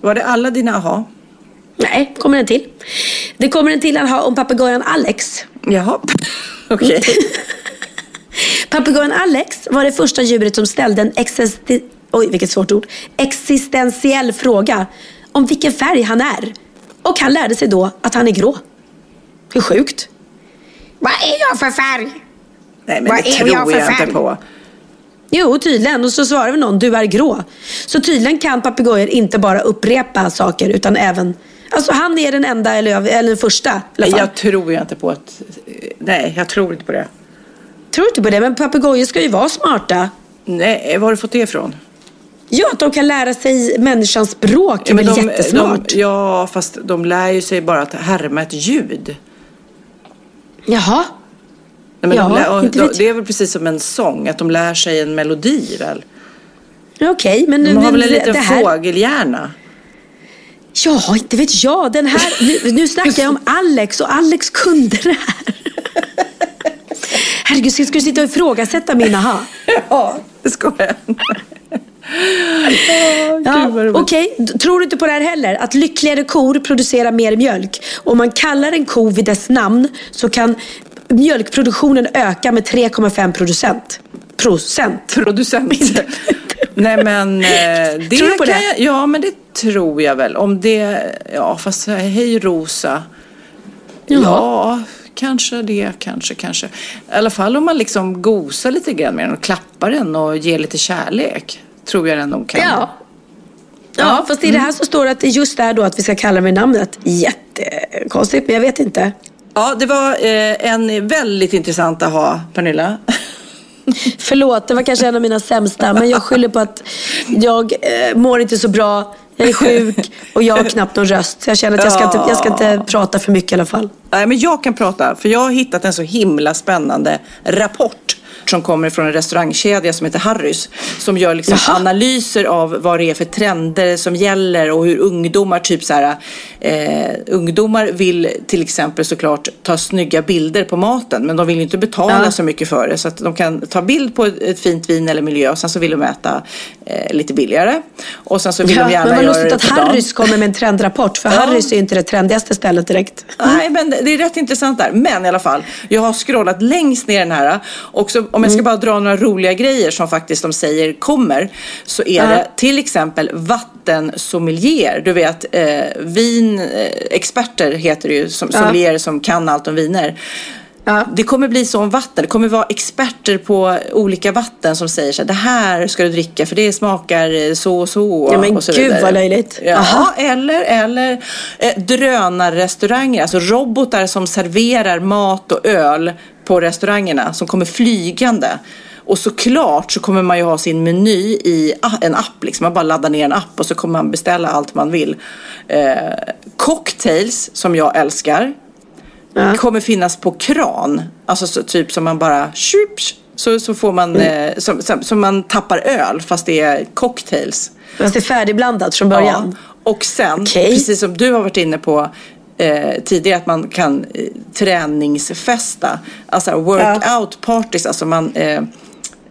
Var det alla dina aha? Nej, kommer en till. Det kommer en till aha om papegojan Alex. Jaha, okej. Papegojan Alex var det första djuret som ställde en existi- Oj, vilket svårt ord. existentiell fråga om vilken färg han är. Och han lärde sig då att han är grå. Hur sjukt? Vad är jag för färg? Nej men Vad det är tror jag för jag inte på. Jo, tydligen. Och så svarar vi någon, du är grå. Så tydligen kan papegojor inte bara upprepa saker utan även... Alltså han är den enda, eller, eller den första i alla fall. Jag tror ju inte på att... Nej, jag tror inte på det. tror inte på det, men papegojor ska ju vara smarta. Nej, var har du fått det ifrån? Ja, att de kan lära sig människans språk men väl de, jättesmart. De, ja, fast de lär ju sig bara att härma ett ljud. Jaha. Nej, Ja, de lär, inte de, det är väl precis som en sång, att de lär sig en melodi väl? Okej, men... De har väl en liten här... fågelhjärna? Ja, inte vet jag. Den här, nu, nu snackar jag om Alex och Alex kunde det här. Herregud, ska du sitta och ifrågasätta min aha? Ja, det ska jag. Ja, Okej, D- tror du inte på det här heller? Att lyckligare kor producerar mer mjölk. Om man kallar en ko vid dess namn så kan mjölkproduktionen öka med 3,5 procent. Procent. Producent. Nej men eh, det Tror du på kan det? Jag, ja men det tror jag väl. Om det, ja fast hej Rosa. Jaha. Ja, kanske det, kanske, kanske. I alla fall om man liksom gosar lite grann med den och klappar den och ger lite kärlek. Tror jag den nog kan. Ja. Ja, fast i det här så står det att just där då att vi ska kalla med namnet. Jättekonstigt, men jag vet inte. Ja, det var eh, en väldigt intressant att ha, Pernilla. Förlåt, det var kanske en av mina sämsta. Men jag skyller på att jag eh, mår inte så bra. Jag är sjuk och jag har knappt någon röst. Så jag känner att jag ska, inte, jag ska inte prata för mycket i alla fall. Nej, men jag kan prata, för jag har hittat en så himla spännande rapport som kommer från en restaurangkedja som heter Harrys. Som gör liksom Jaha. analyser av vad det är för trender som gäller och hur ungdomar, typ så här, eh, ungdomar vill till exempel såklart ta snygga bilder på maten. Men de vill inte betala Ja. så mycket för det. Så att de kan ta bild på ett, fint vin eller miljö och sen så vill de äta eh, lite billigare. Och sen så vill de gärna men vad göra lustigt att. Harrys kommer med en trendrapport. För Ja. Harrys är inte det trendigaste stället direkt. Nej, men det det är rätt intressant där. Men i alla fall, jag har scrollat längst ner den här. Och så, om jag ska bara dra några roliga grejer som faktiskt de säger kommer. Så är Ja. det till exempel vattensommelier. Du vet, eh, vinexperter heter det ju. Som, Ja. Sommelier som kan allt om viner. Ja. Det kommer bli så om vatten. Det kommer vara experter på olika vatten som säger så här, det här ska du dricka för det smakar så och så. Ja, men och så gud, vidare. vad löjligt. Ja, Aha. eller, eller eh, drönarrestauranger, alltså robotar som serverar mat och öl på restaurangerna som kommer flygande. Och såklart så kommer man ju ha sin meny i en app. Liksom. Man bara laddar ner en app och så kommer man beställa allt man vill. Eh, cocktails, som jag älskar, kommer finnas på kran. Alltså så, typ som man bara tjup, så, så får man, eh, som, som, som man tappar öl fast det är cocktails. Fast det är färdigblandat från början. Ja. Och sen, Okej. precis som du har varit inne på eh, tidigare, att man kan eh, träningsfesta. Alltså workout parties, alltså man, eh,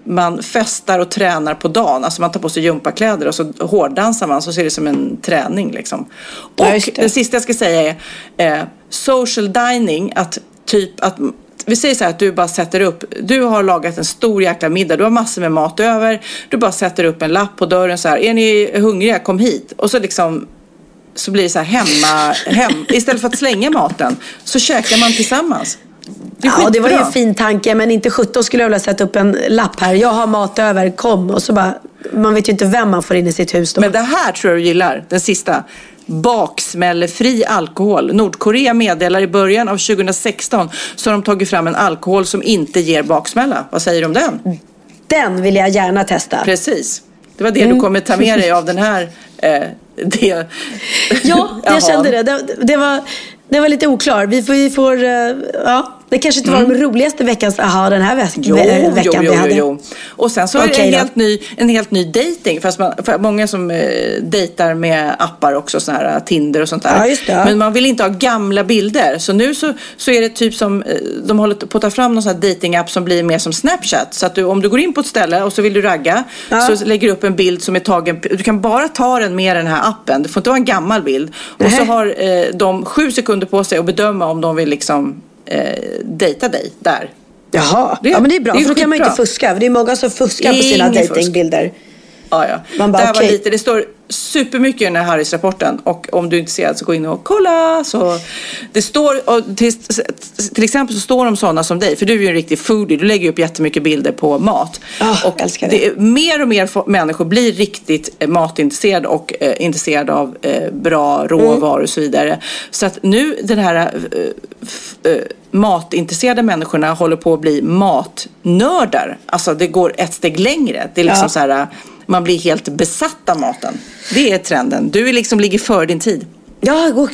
man festar och tränar på dagen. Alltså man tar på sig gympakläder och så hårddansar man så ser det som en träning liksom. Ja, Och just det. det sista jag ska säga är eh, social dining, att typ att vi säger så här att du bara sätter upp, du har lagat en stor jäkla middag, du har massor med mat över, du bara sätter upp en lapp på dörren så här, är ni hungriga, kom hit. Och så liksom så blir det så här hemma, hem, istället för att slänga maten så käkar man tillsammans. Det Ja, det var ju en fin tanke, men inte 17 skulle jag vilja sätta upp en lapp här. Jag har mat över, kom. Och så bara, man vet ju inte vem man får in i sitt hus då. Men det här tror jag du gillar, den sista. Baksmällefri alkohol. Nordkorea meddelar i början av 2016 så har de tagit fram en alkohol som inte ger baksmälla. Vad säger du om den? Den vill jag gärna testa. Precis. Det var det Mm. du kommer ta med dig av den här. Eh, det. Ja, jag kände det. det. Det var, det var lite oklar. Vi får, vi får eh, ja, det kanske inte var de roligaste veckans aha den här veck- Jo, ve- veckan jo, jo, vi hade. jo. Och sen så är det en då. helt, ny, en helt ny dating. Fast man, för många som eh, dejtar med appar också, såna här Tinder och sånt där. Ja. Men man vill inte ha gamla bilder. Så nu så, så är det typ som, eh, de håller på att ta fram någon sån här datingapp som blir mer som Snapchat. Så att du, om du går in på ett ställe och så vill du ragga, Ja. så lägger du upp en bild som är tagen, du kan bara ta den med den här appen. Det får inte vara en gammal bild. Och så har eh, de sju sekunder på sig att bedöma om de vill liksom eh, dejta dig där. Jaha, Det- ja, men det är bra. det är för då kan man skitbra. inte fuska. För det är många som fuskar på sina Ingen fusk. datingbilder. Ja, ja. Man bara, det här var lite, det står supermycket i den här Harris-rapporten och om du är intresserad så gå in och kolla. Så det står, och till, till exempel så står det om sådana som dig, för du är ju en riktig foodie, du lägger upp jättemycket bilder på mat. Ah, och älskar det. är, mer och mer människor blir riktigt eh, matintresserade och eh, intresserade av eh, bra råvaror och så vidare. Så att nu den här eh, eh, matintresserade människorna håller på att bli matnördar. Alltså det går ett steg längre. Det är liksom Ja. så här, man blir helt besatt av maten. Det är trenden. Du liksom ligger före din tid. Ja, och,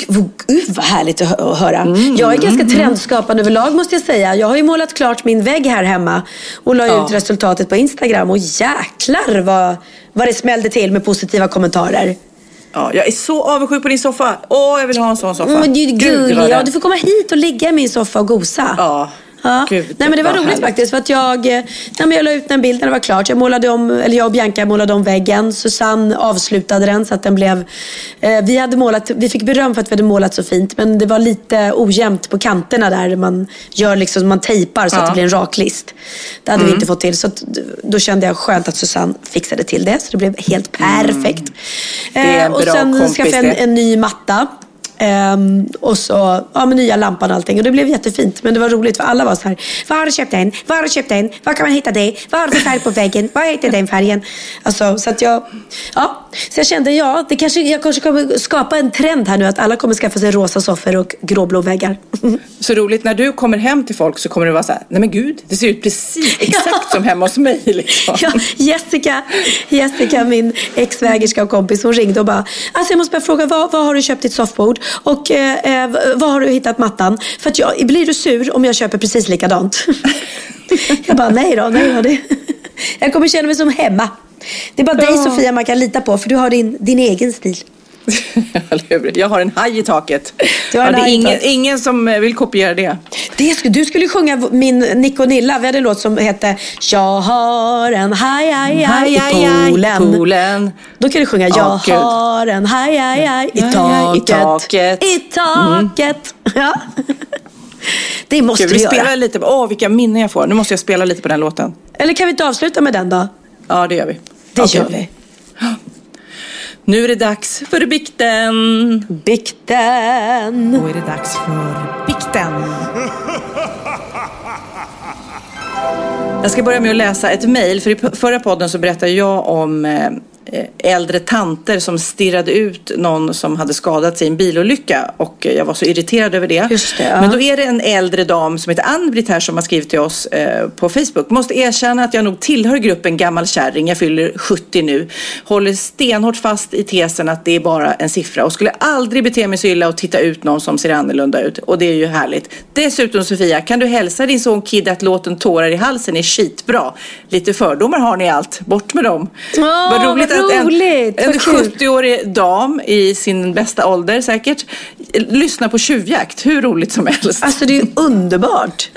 gud vad härligt att hö- att höra. Jag är ganska trendskapande överlag måste jag säga. Jag har ju målat klart min vägg här hemma och la Ja. ut resultatet på Instagram. Och jäklar vad, vad det smällde till med positiva kommentarer. Ja, jag är så avundsjuk på din soffa. Åh, jag vill ha en sån soffa. Men du Gud, vad Ja, du får komma hit och ligga i min soffa och gosa. Ja. Ja. Gud, nej men det var roligt härligt. faktiskt för att jag, eh, nej, men jag la ut en bild när det var klart. Jag, målade om, eller jag och Bianca målade om väggen. Susanne avslutade den så att den blev... Eh, vi, hade målat, vi fick beröm för att vi hade målat så fint men det var lite ojämnt på kanterna där man gör liksom, man tejpar så att Ja. det blir en rak list. Det hade vi inte fått till så att, då kände jag skönt att Susanne fixade till det så det blev helt perfekt. är en Eh, och bra sen skaffade jag en, det. en ny matta. Ehm, och så ja, med nya lampan och allting. Och det blev jättefint. Men det var roligt för alla var så här. Var har du köpt den? Var har du köpt den? Var kan man hitta dig? Vad har du för färg på väggen? Vad heter den färgen? Alltså, så att jag, ja. Så jag kände, ja, det kanske, jag kanske kommer skapa en trend här nu att alla kommer skaffa sig rosa soffor och gråblå väggar. Så roligt, när du kommer hem till folk så kommer det vara så här, nej men gud, det ser ut precis exakt som hemma hos mig. Liksom. Ja, Jessica, Jessica, min ex-svägerska och kompis, hon ringde och bara, alltså jag måste bara fråga, vad, vad har du köpt ditt soffbord? Och eh, eh, var har du hittat mattan? För att jag, blir du sur om jag köper precis likadant? jag bara, nej då, nej då. Det, jag kommer känna mig som hemma. Det är bara dig Sofia man kan lita på, för du har din, din egen stil. Jag har en haj i taket. Du har en ja, det är haj ingen, taket. ingen som eh, vill kopiera det. Det du skulle sjunga min Nick och Nilla. Vi hade en låt som hette Jag har en haj, haj, haj i poolen. poolen. Då kan du sjunga Jag Ja, gud. har en haj, haj, haj i Haj, haj, i taket. taket. I taket. Ja. Det måste Gud, vi vi göra. spelar lite, åh vilka minnen jag får. Nu måste jag spela lite på den låten. Eller kan vi inte avsluta med den då? Ja, det gör vi. Det Okej. gör vi. Nu är det dags för bikten. Bikten. Då är det dags för bikten. Jag ska börja med att läsa ett mejl. För i förra podden så berättade jag om eh, äldre tanter som stirrade ut någon som hade skadat sig i en bilolycka. Och eh, jag var så irriterad över det. Det, ja. Men då är det en äldre dam som heter Ann-Britt här som har skrivit till oss eh, på Facebook. Måste erkänna att jag nog tillhör gruppen gammal kärring. Jag fyller 70 nu. Håller stenhårt fast i tesen att det är bara en siffra. Och skulle aldrig bete mig så illa och titta ut någon som ser annorlunda ut. Och det är ju härligt. Dessutom Sofia, kan du hälsa din son Kid att låten Tårar i halsen är skitbra. Lite fördomar har ni allt. Bort med dem. Åh, Vad vad en, roligt. en kul. 70-årig dam i sin bästa ålder säkert lyssnar på tjuvjakt. Hur roligt som helst. Alltså det är ju underbart.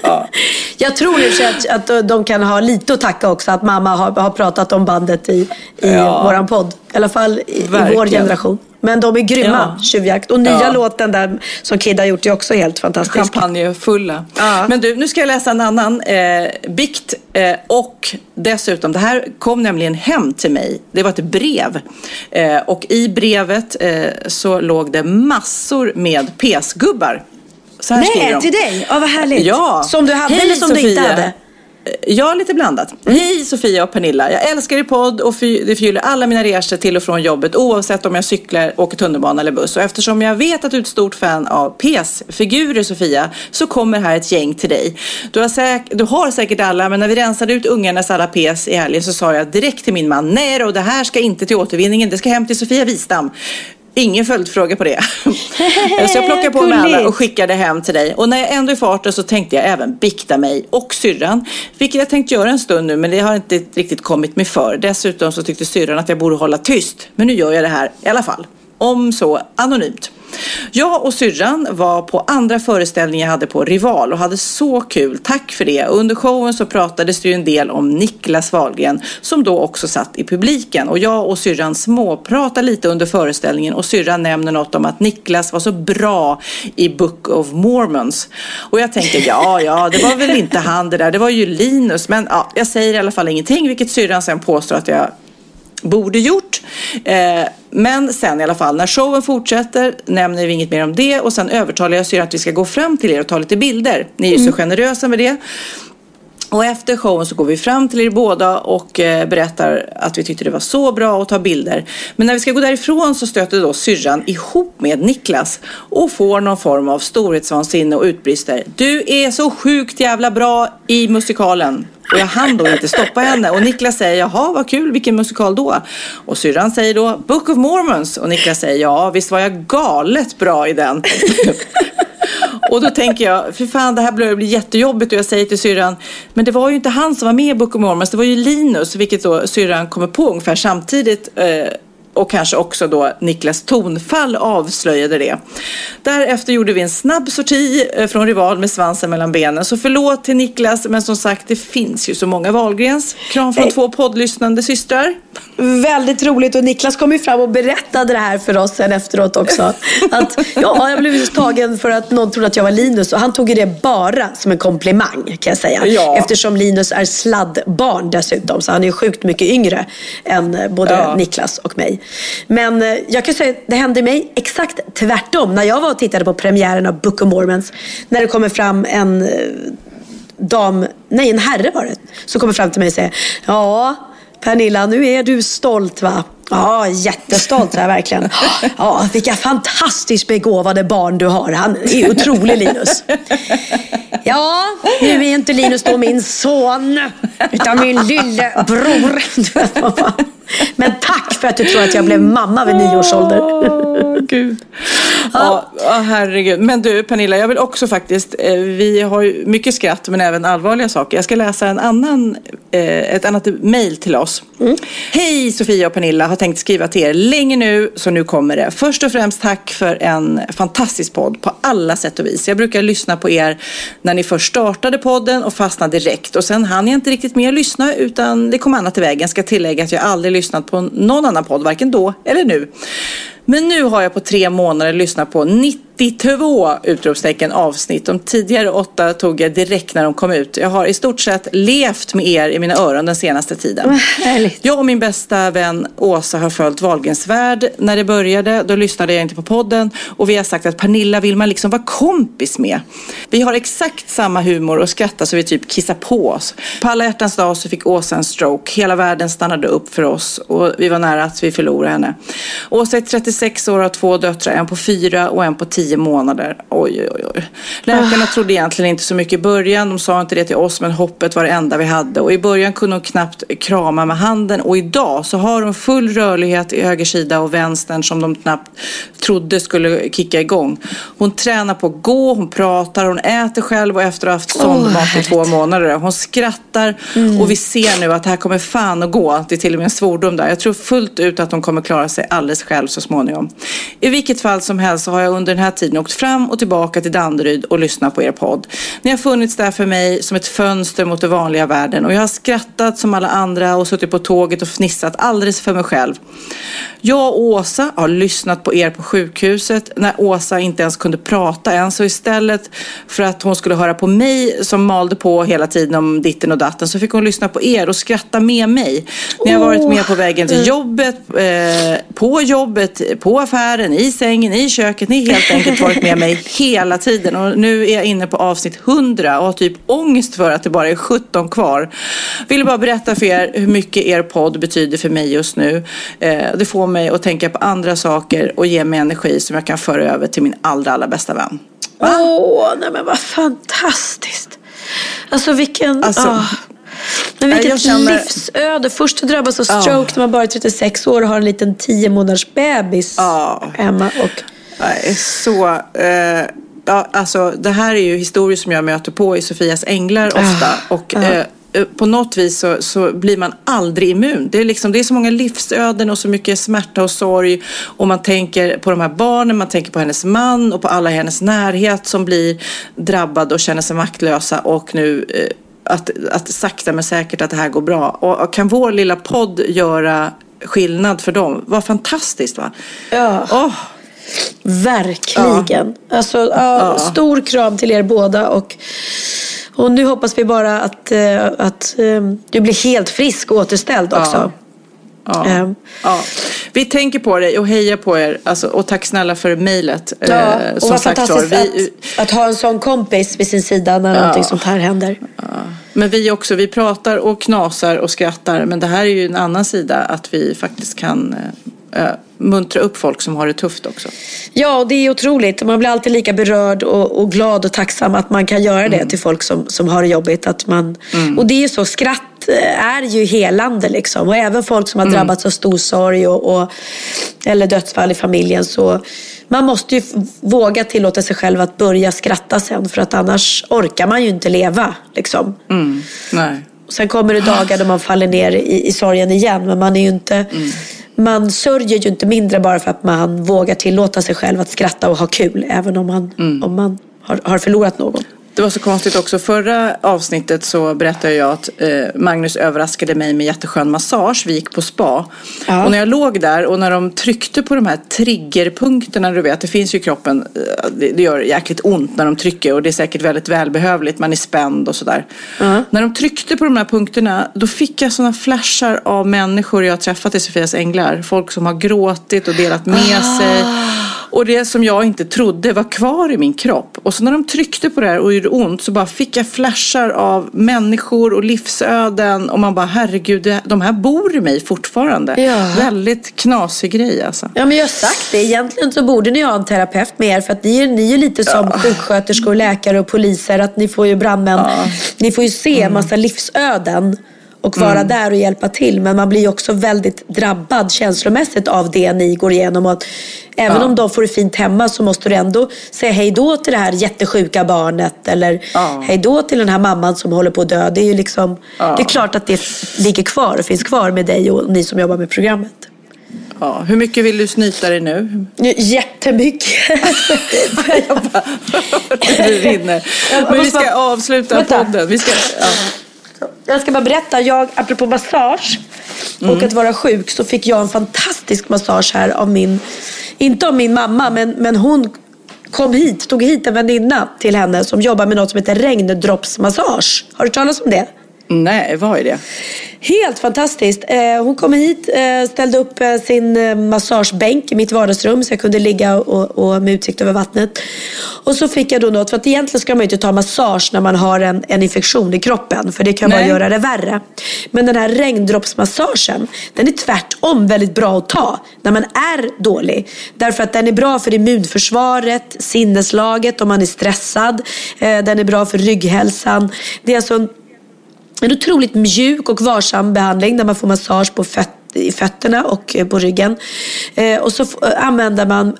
Jag tror sig att, att de kan ha lite att tacka också. Att mamma har, har pratat om bandet i, i Ja. våran podd. I alla fall i, i vår generation. Men de är grymma, Ja. Tjuvjakt. Och nya Ja. låten där som Kid har gjort är också helt fantastisk. Champagnefulla. Ja. Men du, nu ska jag läsa en annan eh, bikt. Eh, och dessutom, det här kom nämligen hem till mig. Det var ett brev. Eh, och i brevet eh, så låg det massor med pesgubbar. Så här Nej, till dig? Ja, vad härligt. Ja. Som du hade Hej, eller som du inte Sofia. hade? Ja, lite blandat. Hej Sofia och Pernilla. Jag älskar er podd och fy- det förgyller alla mina resor till och från jobbet oavsett om jag cyklar, åker tunnelbana eller buss. Och eftersom jag vet att du är ett stort fan av PS-figurer Sofia så kommer här ett gäng till dig. Du har, säk- du har säkert alla men när vi rensade ut ungarnas alla PS i helgen så sa jag direkt till min man nej då, det här ska inte till återvinningen, det ska hem till Sofia Wistam. Ingen följdfråga på det. så jag plockade på mig alla och skickade hem till dig. Och när jag ändå är i farten så tänkte jag även bikta mig och syrran. Vilket jag tänkt göra en stund nu men det har inte riktigt kommit mig för. Dessutom så tyckte syrran att jag borde hålla tyst. Men nu gör jag det här i alla fall. Om så anonymt. Jag och syrran var på andra föreställningen jag hade på Rival och hade så kul. Tack för det. Under showen så pratades det ju en del om Niklas Wahlgren som då också satt i publiken. Och jag och syrran småpratade lite under föreställningen och syrran nämner något om att Niklas var så bra i Book of Mormons. Och jag tänker ja, ja, det var väl inte han det där. Det var ju Linus. Men ja, jag säger i alla fall ingenting vilket syrran sen påstår att jag borde gjort. Eh, men sen i alla fall, när showen fortsätter nämner vi inget mer om det och sen övertalar jag syrran att vi ska gå fram till er och ta lite bilder. Ni är ju så generösa med det. Och efter showen så går vi fram till er båda och eh, berättar att vi tyckte det var så bra att ta bilder. Men när vi ska gå därifrån så stöter då syrran ihop med Niklas och får någon form av storhetsvansinne och utbrister. Du är så sjukt jävla bra i musikalen. Och jag hann då inte stoppa henne. Och Niklas säger, jaha vad kul, vilken musikal då? Och syrran säger då, Book of Mormons. Och Niklas säger, ja visst var jag galet bra i den. Och då tänker jag, för fan det här börjar bli jättejobbigt och jag säger till syrran, men det var ju inte han som var med i Book of Mormons, det var ju Linus, vilket då syrran kommer på ungefär samtidigt. Eh, Eh, och kanske också då Niklas tonfall avslöjade det. Därefter gjorde vi en snabb sorti eh, från Rival med svansen mellan benen. Så förlåt till Niklas, men som sagt det finns ju så många Wahlgrens. Kram från Hej. två poddlyssnande systrar. Väldigt roligt och Niklas kom ju fram och berättade det här för oss sen efteråt också. Att ja, jag blev tagen för att någon trodde att jag var Linus och han tog ju det bara som en komplimang kan jag säga. Ja. Eftersom Linus är sladdbarn dessutom så han är ju sjukt mycket yngre än eh, både Ja. Niklas och mig. Men eh, jag kan säga det hände mig exakt tvärtom när jag var och tittade på premiären av Book of Mormons. När det kommer fram en eh, dam, nej en herre var det, som kommer fram till mig och säger Ja, Pernilla, nu är du stolt va? Ja, jättestolt är jag verkligen. Ja, vilka fantastiskt begåvade barn du har. Han är otrolig Linus. Ja, nu är inte Linus då min son, utan min lillebror. Men tack för att du tror att jag blev mamma vid nio års ålder. Åh, gud. Ja, ja, herregud. Men du Pernilla, jag vill också faktiskt, eh, vi har ju mycket skratt men även allvarliga saker. Jag ska läsa en annan, eh, ett annat mejl till oss. Hej Sofia och Pernilla, har tänkt skriva till er länge nu så nu kommer det. Först och främst tack för en fantastisk podd på alla sätt och vis. Jag brukar lyssna på er när ni först startade podden och fastnade direkt och sen hann jag inte riktigt mer lyssna utan det kom annat i vägen. Ska tillägga att jag aldrig lyssnat på någon annan podd, varken då eller nu. Men nu har jag på tre månader lyssnat på 92 utropstecken avsnitt. De tidigare åtta tog jag direkt när de kom ut. Jag har i stort sett levt med er i mina öron den senaste tiden. Härligt. Jag och min bästa vän Åsa har följt Wahlgrens värld. När det började, då lyssnade jag inte på podden. Och vi har sagt att Pernilla vill man liksom vara kompis med. Vi har exakt samma humor och skrattar så vi typ kissar på oss. På alla hjärtans dag så fick Åsa en stroke. Hela världen stannade upp för oss och vi var nära att vi förlorade henne. Åsa är 36 år och har två döttrar, en på fyra och en på tio månader. Oj, oj, oj. Läkarna trodde egentligen inte så mycket i början. De sa inte det till oss, men hoppet var det enda vi hade. Och i början kunde hon knappt krama med handen. Och idag så har hon full rörlighet i höger sida och vänstern som de knappt trodde skulle kicka igång. Hon tränar på att gå, hon pratar, hon äter själv och efter att ha haft sondmat i två månader. Hon skrattar och vi ser nu att det här kommer fan att gå. Det är till och med en svordom där. Jag tror fullt ut att hon kommer klara sig alldeles själv så småningom. I vilket fall som helst så har jag under den här tiden åkt fram och tillbaka till Danderyd och lyssnat på er podd. Ni har funnits där för mig som ett fönster mot den vanliga världen och jag har skrattat som alla andra och suttit på tåget och fnissat alldeles för mig själv. Jag och Åsa har lyssnat på er på sjukhuset när Åsa inte ens kunde prata än. Så istället för att hon skulle höra på mig som malde på hela tiden om ditten och datten så fick hon lyssna på er och skratta med mig. Ni har varit med på vägen till jobbet, eh, på jobbet, på affären, i sängen, i köket. Ni har helt enkelt varit med mig hela tiden. Och nu är jag inne på avsnitt 100 och har typ ångest för att det bara är 17 kvar. Vill bara berätta för er hur mycket er podd betyder för mig just nu. Eh, det får mig att tänka på andra saker och ge mig energi som jag kan föra över till min allra, allra bästa vän. Åh, nej men vad fantastiskt. Alltså vilken... Alltså, ah. Men vilket jag känner- livsöde. Först att drabbas av stroke när man bara är 36 år och har en liten 10 månaders bebis Ja. hemma. Och, Nej, så... Eh, ja, alltså, det här är ju historier som jag möter på i Sofias Änglar ofta. Och, ja. eh, eh, på något vis så, så blir man aldrig immun. Det är, liksom, det är så många livsöden och så mycket smärta och sorg. Och man tänker på de här barnen, man tänker på hennes man och på alla i hennes närhet som blir drabbade och känner sig maktlösa. Och nu eh, att, att sakta men säkert att det här går bra. Och, och kan vår lilla podd göra skillnad för dem? Vad fantastiskt va? ja, Åh, verkligen. Alltså, ja, Stor kram till er båda. Och, och nu hoppas vi bara att, eh, att eh, du blir helt frisk och återställd också. Ja. Ehm, Ja. Vi tänker på dig och hejar på er. Alltså, och tack snälla för mejlet. Ja, Eh, och vad fantastiskt vi, att, att ha en sån kompis vid sin sida när någonting sånt här händer. men vi också, vi pratar och knasar och skrattar. Men det här är ju en annan sida. Att vi faktiskt kan eh, eh, muntra upp folk som har det tufft också. Ja, och det är otroligt. Man blir alltid lika berörd och, och glad och tacksam att man kan göra Mm. det till folk som, som har det jobbigt. Att man, Och det är ju så, skratt eh, är ju helande liksom. Och även folk som har Mm. drabbats av stor sorg och, och, eller dödsfall i familjen. Så man måste ju våga tillåta sig själv att börja skratta sen. För att annars orkar man ju inte leva. Liksom. Mm. Nej. Sen kommer det dagar då man faller ner i, i sorgen igen. Men man är ju inte... Mm. Man sörjer ju inte mindre bara för att man vågar tillåta sig själv att skratta och ha kul. Även om man, Mm. om man har, har förlorat någon. Det var så konstigt också. Förra avsnittet så berättade jag att eh, Magnus överraskade mig med jätteskön massage. Vi gick på spa. Ja. Och när jag låg där och när de tryckte på de här triggerpunkterna, du vet, det finns ju i kroppen, eh, det, gör jäkligt ont när de trycker och det är säkert väldigt välbehövligt, man är spänd och sådär. När de tryckte på de här punkterna, då fick jag sådana flashar av människor jag har träffat i Sofias Änglar. Folk som har gråtit och delat med sig. Och det som jag inte trodde var kvar i min kropp. Och så när de tryckte på det här och gjorde ont så bara fick jag flashar av människor och livsöden. Och man bara, herregud, de här bor i mig fortfarande. Ja. Väldigt knasig grej alltså. Ja, men jag har sagt det. Egentligen så borde ni ha en terapeut med er. För att ni är, ni är lite som sjuksköterskor, läkare och poliser. Att ni får ju brandmän. Ni får ju se en massa livsöden. Och vara Mm. där och hjälpa till. Men man blir ju också väldigt drabbad känslomässigt av det ni går igenom. Och att även Ja. om de får det fint hemma så måste du ändå säga hej då till det här jättesjuka barnet. Eller Ja. hej då till den här mamman som håller på att dö. Det är ju liksom, Ja. det är klart att det ligger kvar och finns kvar med dig och ni som jobbar med programmet. Ja, hur mycket vill du snyta dig nu? Jättemycket. det rinner. Jag Men vi ska bara- avsluta podden. Vi ska, ja. Jag ska bara berätta, jag, apropå massage och att vara sjuk så fick jag en fantastisk massage här av min, inte av min mamma, men, men hon kom hit, tog hit en väninna till henne som jobbar med något som heter regndroppsmassage. Har du talas om det? Nej, vad är det? Helt fantastiskt. Eh, hon kom hit, eh, ställde upp eh, sin massagebänk i mitt vardagsrum så jag kunde ligga och, och med utsikt över vattnet. Och så fick jag då något, för att egentligen ska man ju inte ta massage när man har en, en infektion i kroppen. För det kan bara Nej. göra det värre. Men den här regndroppsmassagen, den är tvärtom väldigt bra att ta när man är dålig. Därför att den är bra för immunförsvaret, sinneslaget om man är stressad. Den är bra för rygghälsan. Det är alltså en en otroligt mjuk och varsam behandling där man får massage på fötterna i fötterna och eh, på ryggen. Eh, och så eh, använder man,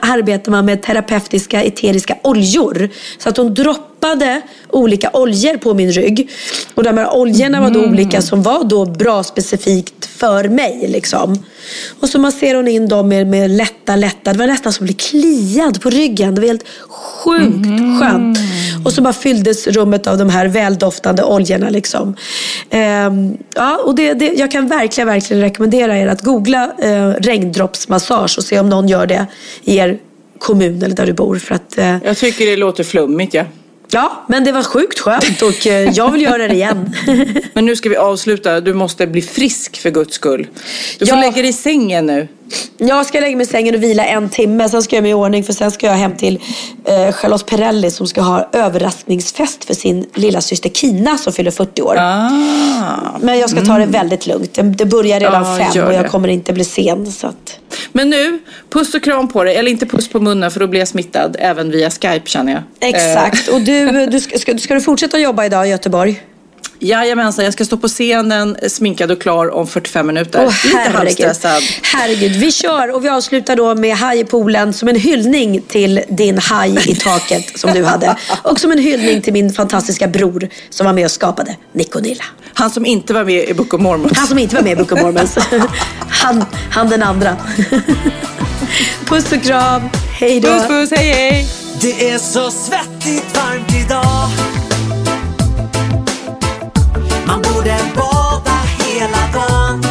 arbetar man med terapeutiska eteriska oljor. Så att hon droppade olika oljor på min rygg. Och de här oljorna var då olika som var då bra specifikt för mig. Liksom. Och så masserar hon in dem med, med lätta, lätta. Det var nästan som att bli kliad på ryggen. Det var helt sjukt skönt. Och så bara fylldes rummet av de här väldoftande oljorna. Liksom. Ehm, ja, och det, det, jag kan verkligen, verkligen rekommendera er att googla eh, regndroppsmassage och se om någon gör det i er kommun eller där du bor. För att, eh, Jag tycker det låter flummigt, ja. Ja, men det var sjukt skönt och eh, jag vill göra det igen. Men nu ska vi avsluta. Du måste bli frisk för guds skull. Du får Ja. lägga dig i sängen nu. Jag ska lägga mig i sängen och vila en timme. Sen ska jag mig i ordning för sen ska jag hem till eh, Charlotte Perrelli som ska ha överraskningsfest för sin lilla syster Kina som fyller 40 år. Ah. Men jag ska ta det väldigt lugnt. Det, börjar redan Ja, fem och jag kommer inte bli sen. Så att... Men nu, puss och kram på dig. Eller inte puss på munnen för då blir jag smittad även via Skype känner jag. Exakt. Och du, du ska, ska, ska du fortsätta jobba idag i Göteborg? Jajamensan, jag ska stå på scenen sminkad och klar om 45 minuter. Åh, Lite herregud. halvstressad. herregud. Vi kör och vi avslutar då med Haj i poolen som en hyllning till din haj i taket som du hade. Och som en hyllning till min fantastiska bror som var med och skapade Nikonilla. Han som inte var med i Book of Mormon. Han som inte var med i Book of Mormons. Han, han den andra. Puss och kram. Hej då. Puss puss, hej hej! Det är så svettigt varmt idag borde bada hela dagen.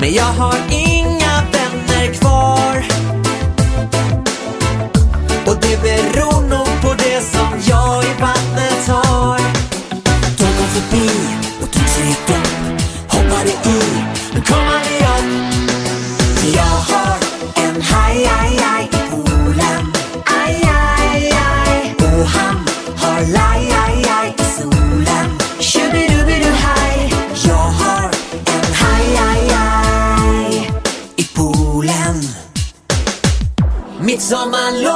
Men jag har inga vänner kvar. Och det beror nog på det som jag i vattnet har. De kom förbi och tog sig ett dopp Mitt sommarlov tar